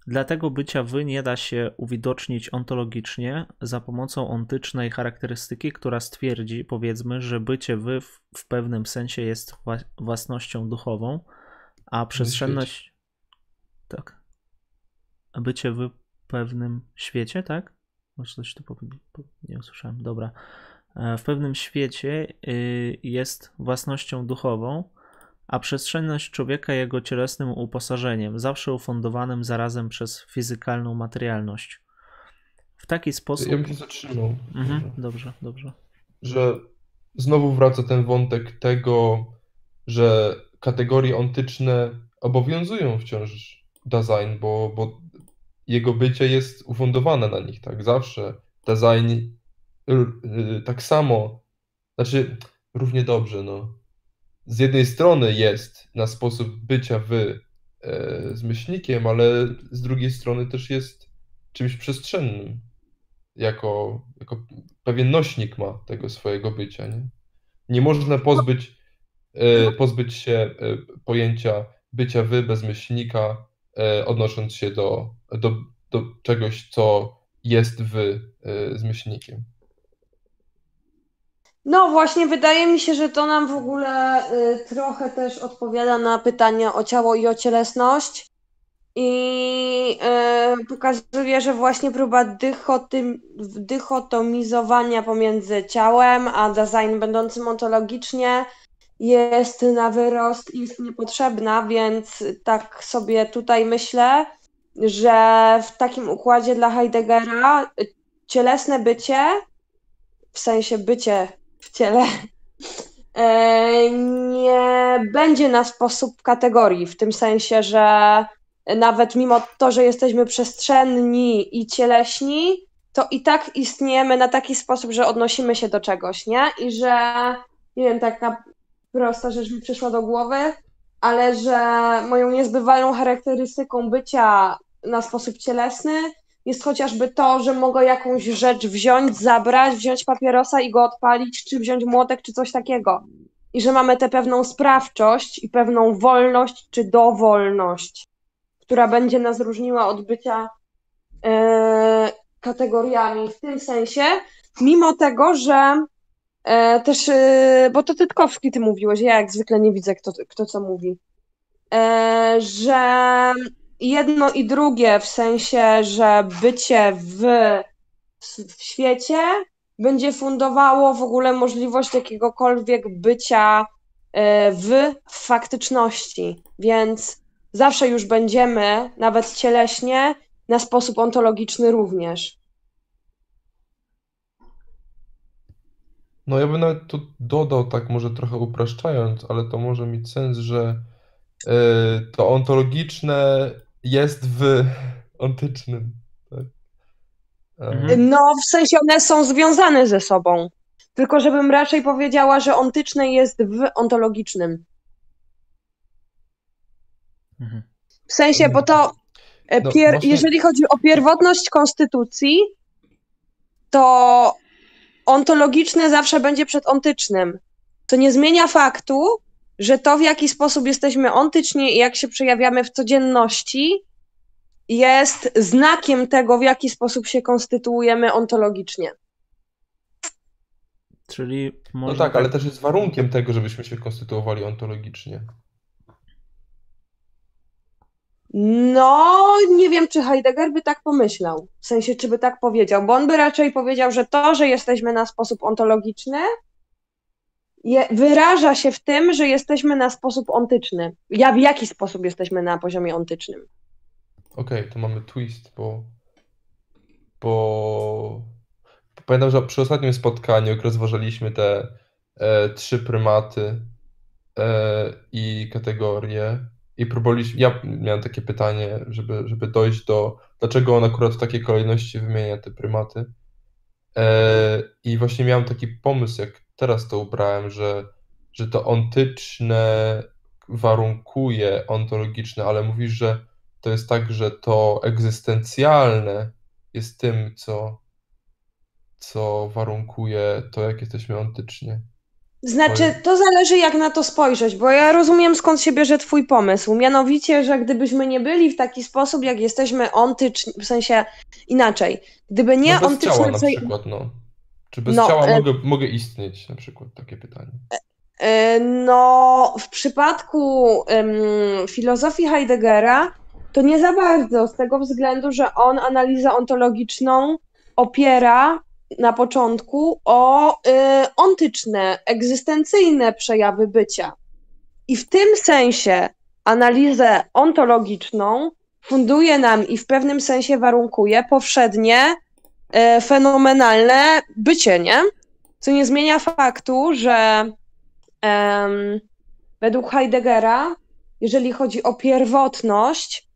Dlatego bycia wy nie da się uwidocznić ontologicznie za pomocą ontycznej charakterystyki, która stwierdzi, powiedzmy, że bycie wy w, w pewnym sensie jest własnością duchową, a przestrzenność. Tak. Bycie w pewnym świecie, tak? Może coś tu nie usłyszałem. Dobra. E, w pewnym świecie y, jest własnością duchową, a przestrzenność człowieka jego cielesnym uposażeniem, zawsze ufundowanym zarazem przez fizykalną materialność. W taki sposób. Ja bym się zatrzymał. Mhm, dobrze, dobrze. Że znowu wraca ten wątek tego, że kategorie ontyczne obowiązują wciąż design, bo, bo jego bycie jest ufundowane na nich, tak? Zawsze design y, tak samo, znaczy równie dobrze, no. Z jednej strony jest na sposób bycia wy e, z myślnikiem, ale z drugiej strony też jest czymś przestrzennym. Jako, jako pewien nośnik ma tego swojego bycia, nie? Nie można pozbyć, e, pozbyć się e, pojęcia bycia wy bez myślnika, odnosząc się do, do, do czegoś, co jest wy e, z myślnikiem. No właśnie, wydaje mi się, że to nam w ogóle y, trochę też odpowiada na pytania o ciało i o cielesność. I pokazuje, że właśnie próba dychotym, dychotomizowania pomiędzy ciałem a design będącym ontologicznie jest na wyrost i jest niepotrzebna, więc tak sobie tutaj myślę, że w takim układzie dla Heideggera cielesne bycie, w sensie bycie w ciele, e, nie będzie na sposób kategorii, w tym sensie, że nawet mimo to, że jesteśmy przestrzenni i cieleśni, to i tak istniejemy na taki sposób, że odnosimy się do czegoś, nie? I że, nie wiem, taka prosta rzecz mi przyszła do głowy, ale że moją niezbywalną charakterystyką bycia na sposób cielesny jest chociażby to, że mogę jakąś rzecz wziąć, zabrać, wziąć papierosa i go odpalić, czy wziąć młotek, czy coś takiego. I że mamy tę pewną sprawczość i pewną wolność, czy dowolność, która będzie nas różniła od bycia yy, kategoriami w tym sensie, mimo tego, że E, też, e, bo to Tytkowski ty mówiłeś, ja jak zwykle nie widzę, kto, kto co mówi, e, że jedno i drugie, w sensie, że bycie w, w świecie będzie fundowało w ogóle możliwość jakiegokolwiek bycia w faktyczności, więc zawsze już będziemy, nawet cieleśnie, na sposób ontologiczny również. No ja bym nawet tu dodał, tak może trochę upraszczając, ale to może mieć sens, że y, to ontologiczne jest w ontycznym. Tak? Mhm. No, w sensie one są związane ze sobą. Tylko żebym raczej powiedziała, że ontyczne jest w ontologicznym. Mhm. W sensie, bo to e, no, pier... właśnie... jeżeli chodzi o pierwotność konstytucji, to ontologiczne zawsze będzie przed ontycznym. To nie zmienia faktu, że to, w jaki sposób jesteśmy ontyczni i jak się przejawiamy w codzienności, jest znakiem tego, w jaki sposób się konstytuujemy ontologicznie. Czyli No tak, tak, ale też jest warunkiem tego, żebyśmy się konstytuowali ontologicznie. No, nie wiem, czy Heidegger by tak pomyślał. W sensie, czy by tak powiedział, bo on by raczej powiedział, że to, że jesteśmy na sposób ontologiczny, je, wyraża się w tym, że jesteśmy na sposób ontyczny. Ja w jaki sposób jesteśmy na poziomie ontycznym? Okej, okay, to mamy twist, bo bo pamiętam, że przy ostatnim spotkaniu, jak rozważaliśmy te e, trzy prymaty e, i kategorie, i próbowaliśmy, ja miałem takie pytanie, żeby, żeby dojść do, dlaczego on akurat w takiej kolejności wymienia te prymaty. E, I właśnie miałem taki pomysł, jak teraz to ubrałem, że, że to ontyczne warunkuje ontologiczne, ale mówisz, że to jest tak, że to egzystencjalne jest tym, co, co warunkuje to, jak jesteśmy ontycznie. Znaczy, to zależy jak na to spojrzeć, bo ja rozumiem skąd się bierze twój pomysł. Mianowicie, że gdybyśmy nie byli w taki sposób, jak jesteśmy ontyczni, w sensie inaczej. Gdyby nie no bez ontyczne... ciała na przykład, no. Czy bez no, ciała e... mogę, mogę istnieć, na przykład, takie pytanie. E, no, w przypadku um, filozofii Heideggera to nie za bardzo, z tego względu, że on analizę ontologiczną opiera na początku o y, ontyczne, egzystencyjne przejawy bycia. I w tym sensie analizę ontologiczną funduje nam i w pewnym sensie warunkuje powszednie, y, fenomenalne bycie, nie? Co nie zmienia faktu, że według Heideggera, jeżeli chodzi o pierwotność,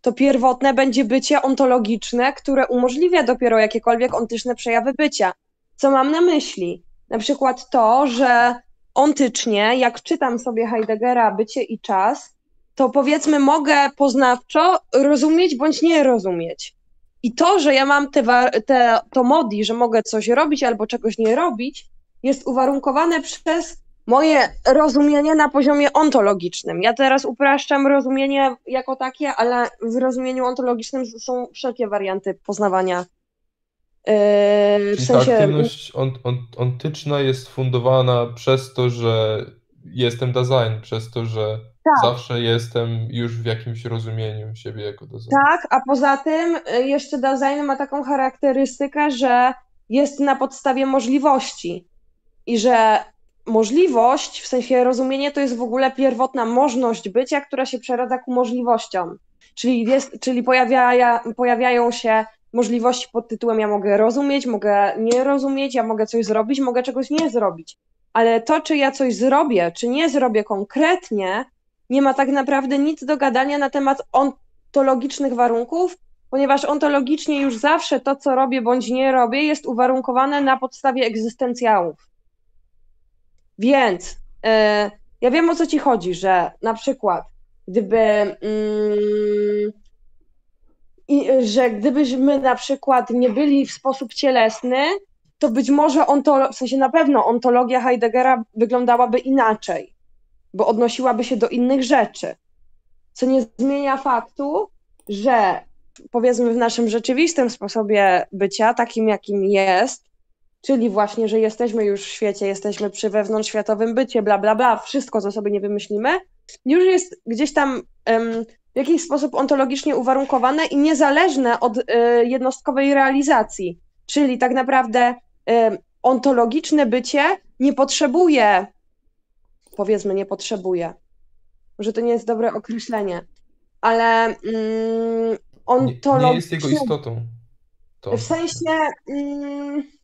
to pierwotne będzie bycie ontologiczne, które umożliwia dopiero jakiekolwiek ontyczne przejawy bycia. Co mam na myśli? Na przykład to, że ontycznie, jak czytam sobie Heideggera bycie i czas, to powiedzmy mogę poznawczo rozumieć bądź nie rozumieć. I to, że ja mam te, te, to modi, że mogę coś robić albo czegoś nie robić, jest uwarunkowane przez moje rozumienie na poziomie ontologicznym. Ja teraz upraszczam rozumienie jako takie, ale w rozumieniu ontologicznym są wszelkie warianty poznawania. Yy, w sensie... aktywność ont, ont, ontyczna jest fundowana przez to, że jestem design, przez to, że tak. zawsze jestem już w jakimś rozumieniu siebie jako design. Tak, a poza tym y, jeszcze design ma taką charakterystykę, że jest na podstawie możliwości i że możliwość, w sensie rozumienie to jest w ogóle pierwotna możliwość bycia, która się przeradza ku możliwościom. Czyli, jest, czyli pojawia, pojawiają się możliwości pod tytułem ja mogę rozumieć, mogę nie rozumieć, ja mogę coś zrobić, mogę czegoś nie zrobić. Ale to, czy ja coś zrobię, czy nie zrobię konkretnie, nie ma tak naprawdę nic do gadania na temat ontologicznych warunków, ponieważ ontologicznie już zawsze to, co robię bądź nie robię, jest uwarunkowane na podstawie egzystencjałów. Więc e, ja wiem o co ci chodzi, że na przykład gdyby mm, i, że gdybyśmy na przykład nie byli w sposób cielesny, to być może ontolo- w sensie na pewno ontologia Heideggera wyglądałaby inaczej, bo odnosiłaby się do innych rzeczy. Co nie zmienia faktu, że powiedzmy w naszym rzeczywistym sposobie bycia, takim jakim jest, czyli właśnie, że jesteśmy już w świecie, jesteśmy przy wewnątrzświatowym bycie, bla, bla, bla, wszystko, co sobie nie wymyślimy, już jest gdzieś tam um, w jakiś sposób ontologicznie uwarunkowane i niezależne od y, jednostkowej realizacji. Czyli tak naprawdę y, ontologiczne bycie nie potrzebuje, powiedzmy, nie potrzebuje, może to nie jest dobre określenie, ale mm, ontologiczne... Nie, nie jest jego istotą. To. W sensie... Mm,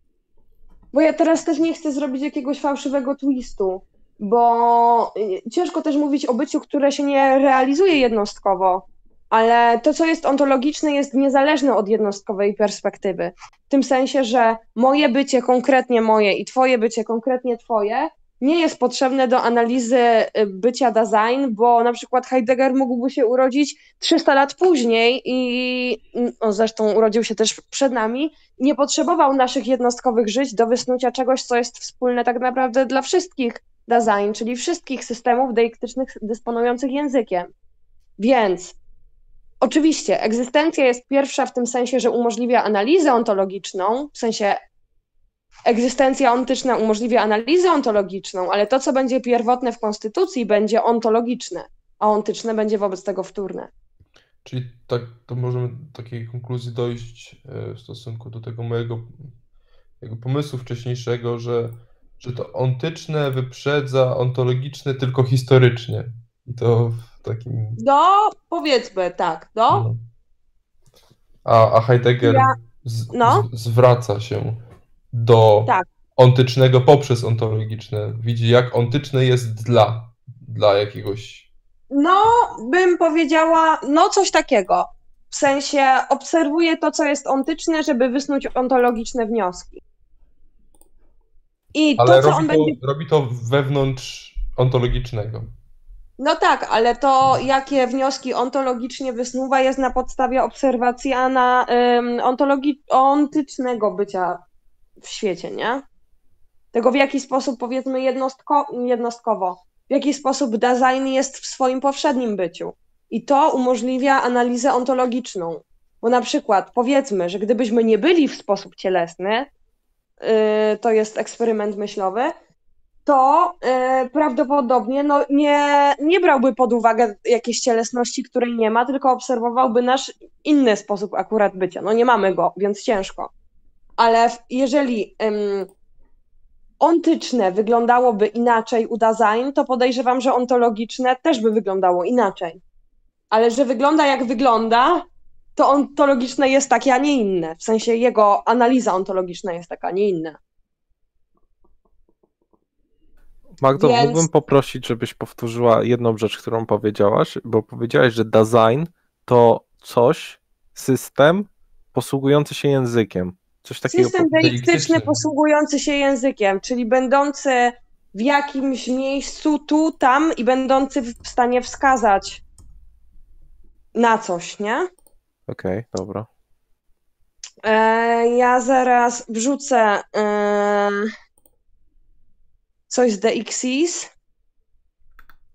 bo ja teraz też nie chcę zrobić jakiegoś fałszywego twistu, bo y, ciężko też mówić o byciu, które się nie realizuje jednostkowo, ale to, co jest ontologiczne, jest niezależne od jednostkowej perspektywy. W tym sensie, że moje bycie konkretnie moje i twoje bycie konkretnie twoje nie jest potrzebne do analizy y, bycia design, bo na przykład Heidegger mógłby się urodzić 300 lat później i no zresztą urodził się też przed nami, nie potrzebował naszych jednostkowych żyć do wysnucia czegoś, co jest wspólne tak naprawdę dla wszystkich design, czyli wszystkich systemów deiktycznych dysponujących językiem. Więc oczywiście egzystencja jest pierwsza w tym sensie, że umożliwia analizę ontologiczną, w sensie egzystencja ontyczna umożliwia analizę ontologiczną, ale to, co będzie pierwotne w konstytucji, będzie ontologiczne, a ontyczne będzie wobec tego wtórne. Czyli tak, to możemy do takiej konkluzji dojść e, w stosunku do tego mojego jego pomysłu wcześniejszego, że, że to ontyczne wyprzedza ontologiczne tylko historycznie. I to w takim. No, powiedzmy tak, no. no. A, a Heidegger ja... z, no. z, zwraca się do tak. ontycznego poprzez ontologiczne. Widzi, jak ontyczne jest dla, dla jakiegoś. No, bym powiedziała, no coś takiego. W sensie obserwuje to, co jest ontyczne, żeby wysnuć ontologiczne wnioski. I Ale to, co robi on to, będzie. Robi to wewnątrz ontologicznego. No tak, ale to jakie wnioski ontologicznie wysnuwa jest na podstawie obserwacji ana, um, ontologi- ontycznego bycia w świecie, nie? Tego w jaki sposób powiedzmy jednostko, jednostkowo, w jaki sposób design jest w swoim powszednim byciu. I to umożliwia analizę ontologiczną. Bo na przykład powiedzmy, że gdybyśmy nie byli w sposób cielesny, yy, to jest eksperyment myślowy, to yy, prawdopodobnie no, nie, nie brałby pod uwagę jakiejś cielesności, której nie ma, tylko obserwowałby nasz inny sposób akurat bycia. No nie mamy go, więc ciężko. Ale jeżeli ym, ontyczne wyglądałoby inaczej u design, to podejrzewam, że ontologiczne też by wyglądało inaczej. Ale że wygląda jak wygląda, to ontologiczne jest takie, a nie inne. W sensie jego analiza ontologiczna jest taka, a nie inna. Magdo, Więc... mógłbym poprosić, żebyś powtórzyła jedną rzecz, którą powiedziałaś, bo powiedziałaś, że design to coś, system posługujący się językiem. Coś takiego system deiktyczny posługujący się językiem, czyli będący w jakimś miejscu tu, tam i będący w stanie wskazać na coś, nie? Okej, okay, dobra. E, ja zaraz wrzucę e, coś z DXIS.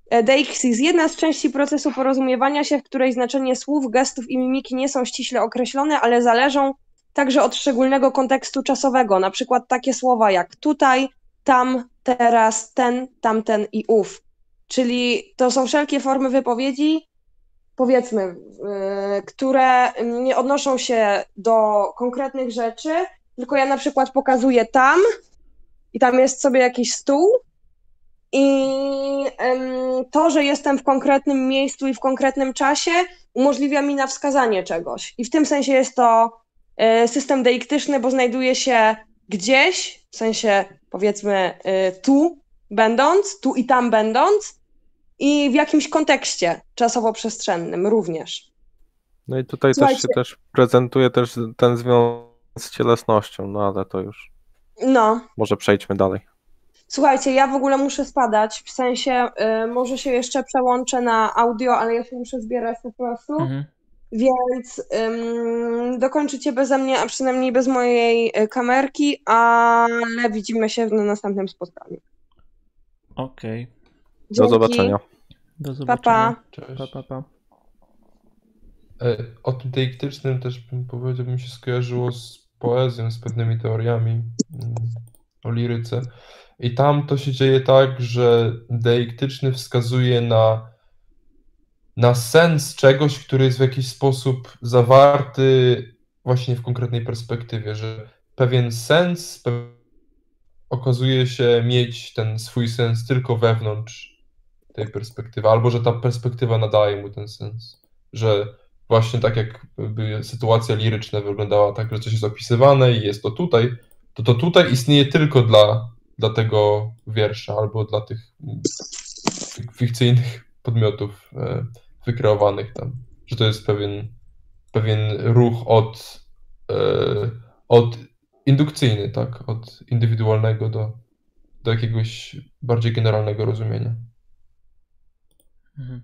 E, DXIS, jedna z części procesu porozumiewania się, w której znaczenie słów, gestów i mimiki nie są ściśle określone, ale zależą także od szczególnego kontekstu czasowego, na przykład takie słowa jak tutaj, tam, teraz, ten, tamten i ów. Czyli to są wszelkie formy wypowiedzi, powiedzmy, yy, które nie odnoszą się do konkretnych rzeczy, tylko ja na przykład pokazuję tam i tam jest sobie jakiś stół i to, że jestem w konkretnym miejscu i w konkretnym czasie, umożliwia mi na wskazanie czegoś. I w tym sensie jest to system deiktyczny, bo znajduje się gdzieś, w sensie powiedzmy e, tu będąc, tu i tam będąc, i w jakimś kontekście czasowo-przestrzennym również. No i tutaj Słuchajcie. też się też prezentuje też ten związek z cielesnością, no ale to już. No. Może przejdźmy dalej. Słuchajcie, ja w ogóle muszę spadać, w sensie y, może się jeszcze przełączę na audio, ale ja się muszę zbierać po prostu. Mhm. Więc ym, dokończycie beze mnie, a przynajmniej bez mojej y, kamerki, ale widzimy się na następnym spotkaniu. Okej. Okay. Do zobaczenia. Do zobaczenia. Pa, Cześć. Pa, pa, pa. E, o tym deiktycznym też bym powiedział, mi się skojarzyło z poezją, z pewnymi teoriami mm, o liryce. I tam to się dzieje tak, że deiktyczny wskazuje na, na sens czegoś, który jest w jakiś sposób zawarty właśnie w konkretnej perspektywie, że pewien sens okazuje się mieć ten swój sens tylko wewnątrz tej perspektywy, albo że ta perspektywa nadaje mu ten sens, że właśnie tak jakby sytuacja liryczna wyglądała tak, że coś jest opisywane i jest to tutaj, to to tutaj istnieje tylko dla, dla tego wiersza albo dla tych fikcyjnych podmiotów e, wykreowanych tam, że to jest pewien, pewien ruch od, e, od indukcyjny, tak, od indywidualnego do, do jakiegoś bardziej generalnego rozumienia. Mhm.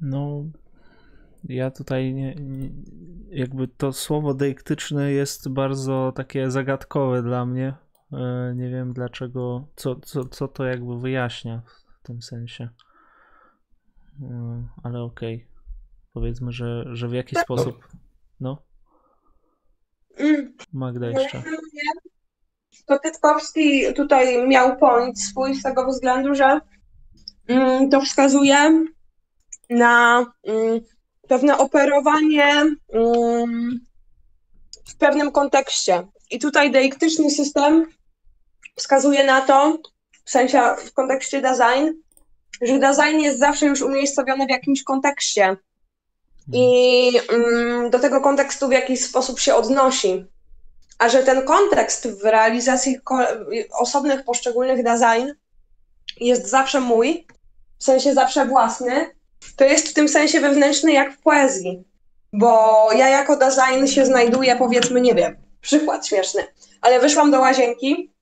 No, ja tutaj nie, nie, jakby to słowo deiktyczne jest bardzo takie zagadkowe dla mnie. E, nie wiem dlaczego, co, co, co to jakby wyjaśnia w tym sensie. E, ale okej. Okay. Powiedzmy, że, że w jakiś tak. sposób. No. Mm. Magda jeszcze. To Tytkowski tutaj miał point swój z tego względu, że Mm, to wskazuje na mm, pewne operowanie mm, w pewnym kontekście. I tutaj deiktyczny system wskazuje na to, w sensie w kontekście design, że design jest zawsze już umiejscowiony w jakimś kontekście. i mm, do tego kontekstu w jakiś sposób się odnosi. A że ten kontekst w realizacji osobnych, poszczególnych design jest zawsze mój, w sensie zawsze własny, to jest w tym sensie wewnętrzny jak w poezji. Bo ja jako design się znajduję, powiedzmy, nie wiem, przykład śmieszny, ale wyszłam do łazienki,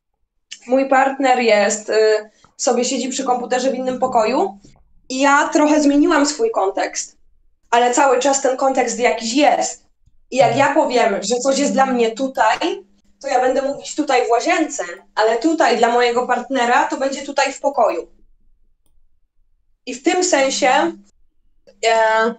mój partner jest, y, sobie siedzi przy komputerze w innym pokoju i ja trochę zmieniłam swój kontekst, ale cały czas ten kontekst jakiś jest. I jak ja powiem, że coś jest dla mnie tutaj, to ja będę mówić tutaj w łazience, ale tutaj dla mojego partnera to będzie tutaj w pokoju. I w tym sensie, e,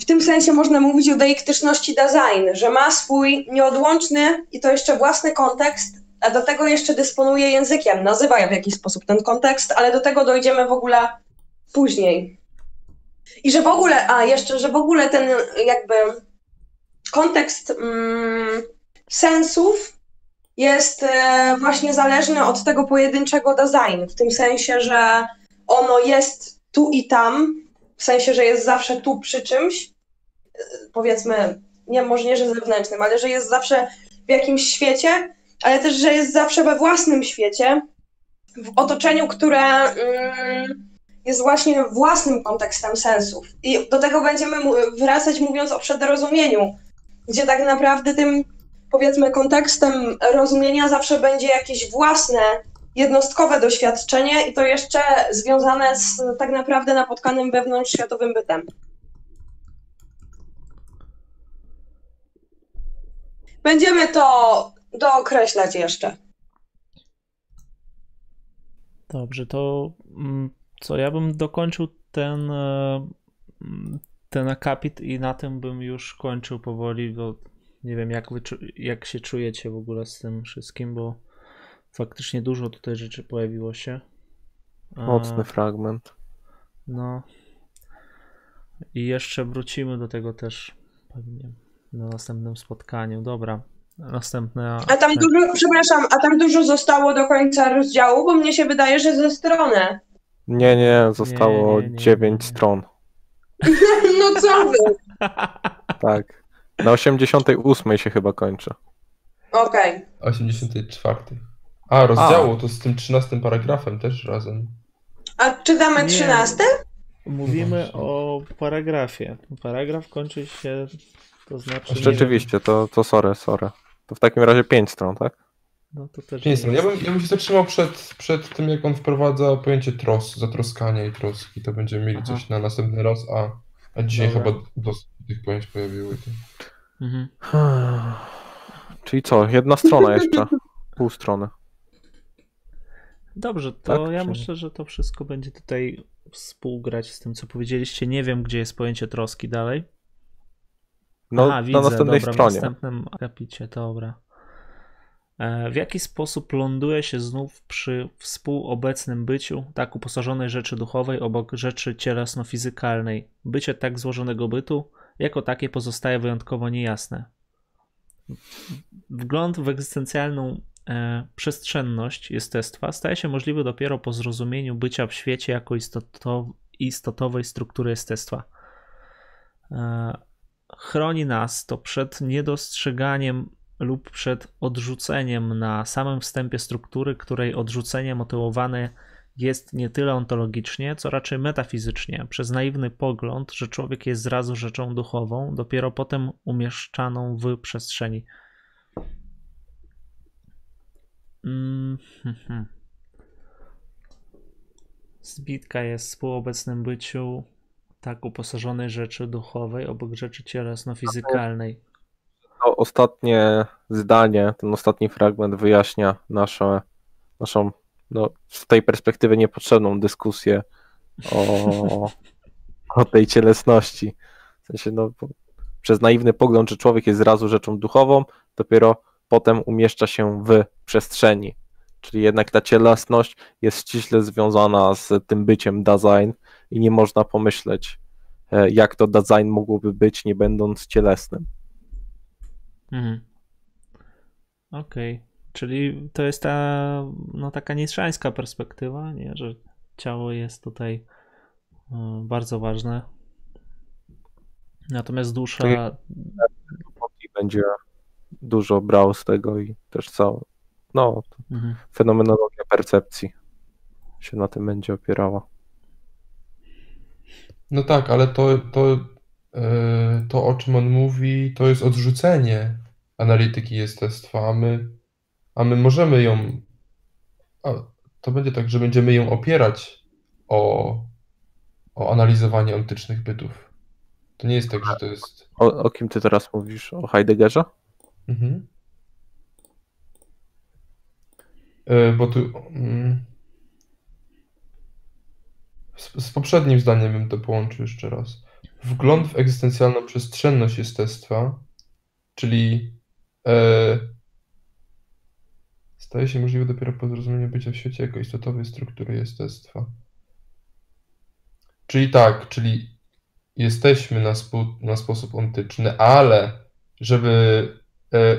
w tym sensie można mówić o deiktyczności design, że ma swój nieodłączny i to jeszcze własny kontekst, a do tego jeszcze dysponuje językiem, nazywa w jakiś sposób ten kontekst, ale do tego dojdziemy w ogóle później. I że w ogóle, a jeszcze, że w ogóle ten jakby kontekst mm, sensów jest e, właśnie zależny od tego pojedynczego designu, w tym sensie, że ono jest tu i tam, w sensie, że jest zawsze tu przy czymś, e, powiedzmy, nie, może nie, że zewnętrznym, ale że jest zawsze w jakimś świecie, ale też, że jest zawsze we własnym świecie, w otoczeniu, które mm, jest właśnie własnym kontekstem sensów. I do tego będziemy wracać mówiąc o przedrozumieniu, gdzie tak naprawdę tym, powiedzmy, kontekstem rozumienia zawsze będzie jakieś własne, jednostkowe doświadczenie i to jeszcze związane z tak naprawdę napotkanym wewnątrzświatowym bytem. Będziemy to dookreślać jeszcze. Dobrze, to mm, co ja bym dokończył ten, e, ten akapit i na tym bym już kończył powoli, bo nie wiem jak, wy, jak się czujecie w ogóle z tym wszystkim, bo faktycznie dużo tutaj rzeczy pojawiło się. Mocny fragment. No. I jeszcze wrócimy do tego też pewnie na następnym spotkaniu. Dobra. Następne. A tam dużo, przepraszam, a tam dużo zostało do końca rozdziału, bo mnie się wydaje, że ze strony. Nie, nie, zostało nie, nie, 9 nie, stron. No co wy? Tak. Na 88 się chyba kończy. Okej. Okay. 84. A, rozdziału to z tym 13 paragrafem też razem. A czytamy 13? Mówimy no o paragrafie. Paragraf kończy się, to znaczy... Rzeczywiście, to, to sorry, sorry. To w takim razie 5 stron, tak? No to też nie Ja bym, ja bym się zatrzymał przed, przed tym, jak on wprowadza pojęcie tros, zatroskania i troski. To będziemy mieli Aha. coś na następny raz, a, a dzisiaj Dobra. chyba dosyć tych pojęć pojawiły. Mhm. Czyli co, jedna strona jeszcze? Pół strony. Dobrze, to tak, ja myślę, że to wszystko będzie tutaj współgrać z tym, co powiedzieliście. Nie wiem, gdzie jest pojęcie troski dalej. No, Aha, widzę, na następnej dobra, stronie. W następnym akapicie, dobra. E, w jaki sposób ląduje się znów przy współobecnym byciu tak uposażonej rzeczy duchowej obok rzeczy cielesno-fizykalnej? Bycie tak złożonego bytu jako takie pozostaje wyjątkowo niejasne. Wgląd w egzystencjalną e, przestrzenność jestestwa staje się możliwy dopiero po zrozumieniu bycia w świecie jako istotowej struktury jestestwa. E, chroni nas to przed niedostrzeganiem lub przed odrzuceniem na samym wstępie struktury, której odrzucenie motywowane jest nie tyle ontologicznie, co raczej metafizycznie, przez naiwny pogląd, że człowiek jest zrazu rzeczą duchową, dopiero potem umieszczaną w przestrzeni. Mm -hmm. Zbitka jest współobecnym byciu tak uposażonej rzeczy duchowej obok rzeczy cielesno-fizykalnej to ostatnie zdanie, ten ostatni fragment wyjaśnia nasze, naszą no, z tej perspektywy niepotrzebną dyskusję o, o tej cielesności. W sensie, no, przez naiwny pogląd, że człowiek jest zrazu rzeczą duchową, dopiero potem umieszcza się w przestrzeni. Czyli jednak ta cielesność jest ściśle związana z tym byciem design i nie można pomyśleć, e, jak to design mogłoby być, nie będąc cielesnym. Mhm. Okej. Okay. Czyli to jest ta no, taka nietrzańska perspektywa, nie? że ciało jest tutaj e, bardzo ważne. Natomiast dusza. będzie dużo brał z tego i też całą. No, mhm. fenomenologia percepcji się na tym będzie opierała. No tak, ale to, to, e, to o czym on mówi, to jest odrzucenie analityki jestestwa, a my, a my możemy ją. To będzie tak, że będziemy ją opierać o, o analizowanie ontycznych bytów. To nie jest tak, że to jest. O, o kim ty teraz mówisz? O Heideggerze? Mhm. E, bo tu. Mm, z, z poprzednim zdaniem bym to połączył jeszcze raz. Wgląd w egzystencjalną przestrzenność jestestwa, czyli e, staje się możliwe dopiero po zrozumieniu bycia w świecie jako istotowej struktury jestestwa. Czyli tak, czyli jesteśmy na, na sposób ontyczny, ale żeby e,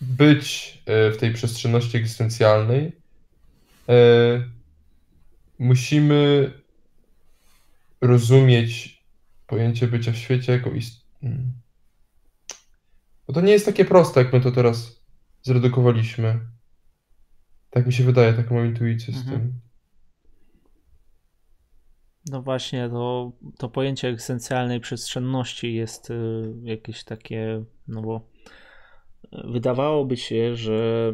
być e, w tej przestrzenności egzystencjalnej, e, musimy rozumieć pojęcie bycia w świecie jako. Hmm. Bo to nie jest takie proste, jak my to teraz zredukowaliśmy. Tak mi się wydaje, taką mam intuicję z mhm. tym. No właśnie, to, to pojęcie egzystencjalnej przestrzenności jest y, jakieś takie, no bo wydawałoby się, że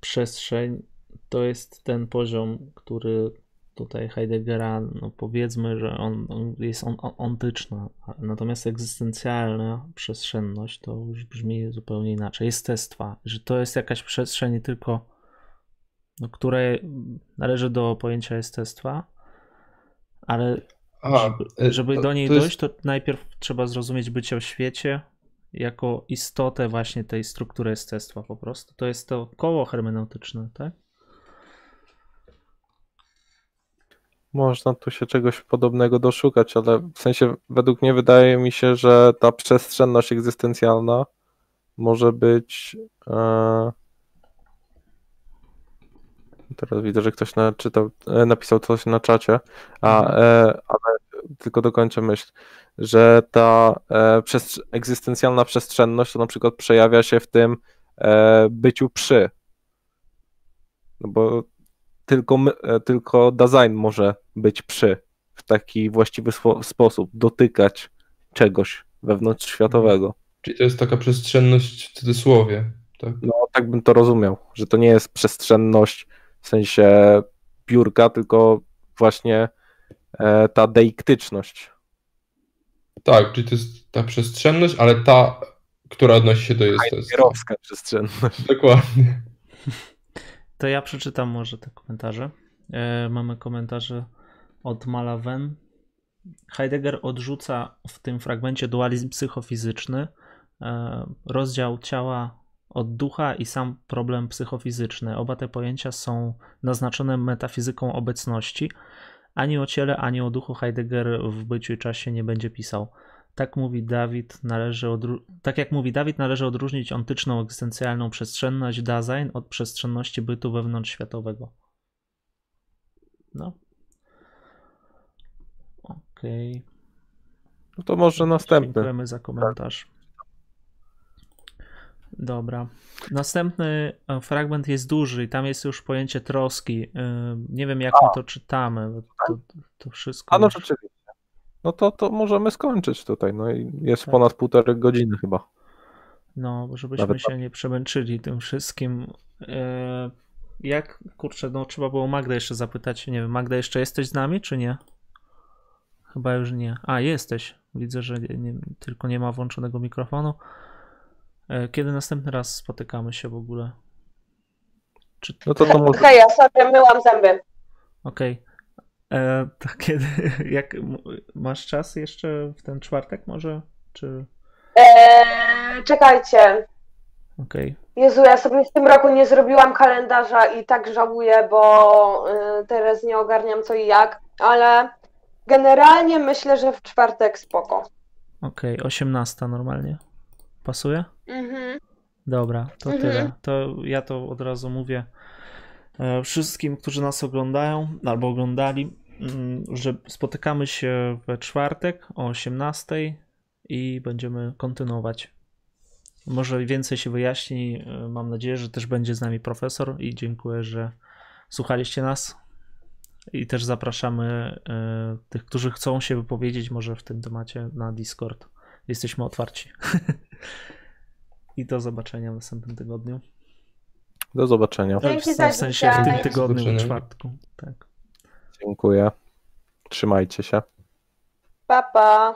przestrzeń to jest ten poziom, który tutaj Heideggera, no powiedzmy, że on, on jest on, on, ontyczna, natomiast egzystencjalna przestrzenność to już brzmi zupełnie inaczej. Jestestwa, że to jest jakaś przestrzeń tylko, no, które należy do pojęcia jestestwa, ale Aha, żeby, żeby to, do niej to dojść, jest... to najpierw trzeba zrozumieć bycie w świecie jako istotę właśnie tej struktury jestestwa po prostu. To jest to koło hermeneutyczne, tak? Można tu się czegoś podobnego doszukać, ale w sensie według mnie wydaje mi się, że ta przestrzenność egzystencjalna może być. E... Teraz widzę, że ktoś naczytał, e, napisał coś na czacie, a, mhm. e, ale tylko dokończę myśl, że ta e, egzystencjalna przestrzenność to na przykład przejawia się w tym e, byciu przy. No bo tylko, e, tylko design może być przy w taki właściwy sposób, dotykać czegoś wewnątrzświatowego. Czyli to jest taka przestrzenność w cudzysłowie. Tak? No, tak bym to rozumiał, że to nie jest przestrzenność w sensie biurka, tylko właśnie e, ta deiktyczność. Tak, czyli to jest ta przestrzenność, ale ta, która odnosi się do jestestwa. Kierowska przestrzenność. Dokładnie. To ja przeczytam może te komentarze. E, mamy komentarze od Malawen. Heidegger odrzuca w tym fragmencie dualizm psychofizyczny, e, rozdział ciała od ducha i sam problem psychofizyczny. Oba te pojęcia są naznaczone metafizyką obecności. Ani o ciele, ani o duchu Heidegger w byciu i czasie nie będzie pisał. Tak mówi Dawid, należy odru- tak jak mówi Dawid, należy odróżnić ontyczną egzystencjalną przestrzenność Dasein od przestrzenności bytu wewnątrzświatowego. No. Okej. Okay. No to może następny. Dziękujemy za komentarz. Dobra. Następny e, fragment jest duży i tam jest już pojęcie troski. E, nie wiem, jak A. my to czytamy. To, to wszystko. A no rzeczywiście. No to, to możemy skończyć tutaj. No i jest tak. ponad półtorej godziny chyba. No, żebyśmy Nawet się tak. nie przemęczyli tym wszystkim. E, jak, kurczę, no trzeba było Magdę jeszcze zapytać. Nie wiem, Magda, jeszcze jesteś z nami, czy nie? Chyba już nie. A, jesteś. Widzę, że nie, tylko nie ma włączonego mikrofonu. E, kiedy następny raz spotykamy się w ogóle? Czy... No to, to może... Hej, ja sobie myłam zęby. Okej. Okay. E, to kiedy, jak masz czas jeszcze w ten czwartek może, czy? Eee, czekajcie. Okej. Okay. Jezu, ja sobie w tym roku nie zrobiłam kalendarza i tak żałuję, bo y, teraz nie ogarniam co i jak, ale generalnie myślę, że w czwartek spoko. Okej, okay, 18 normalnie. Pasuje? Mhm. Dobra, to mhm. tyle. To ja to od razu mówię. E, wszystkim, którzy nas oglądają albo oglądali, mm, że spotykamy się we czwartek o 18 i będziemy kontynuować. Może więcej się wyjaśni. Mam nadzieję, że też będzie z nami profesor i dziękuję, że słuchaliście nas. I też zapraszamy tych, którzy chcą się wypowiedzieć może w tym temacie na Discord. Jesteśmy otwarci. I do zobaczenia w następnym tygodniu. Do zobaczenia. Dzięki w sensie w tym tygodniu, w czwartku. Tak. Dziękuję. Trzymajcie się. Pa, pa.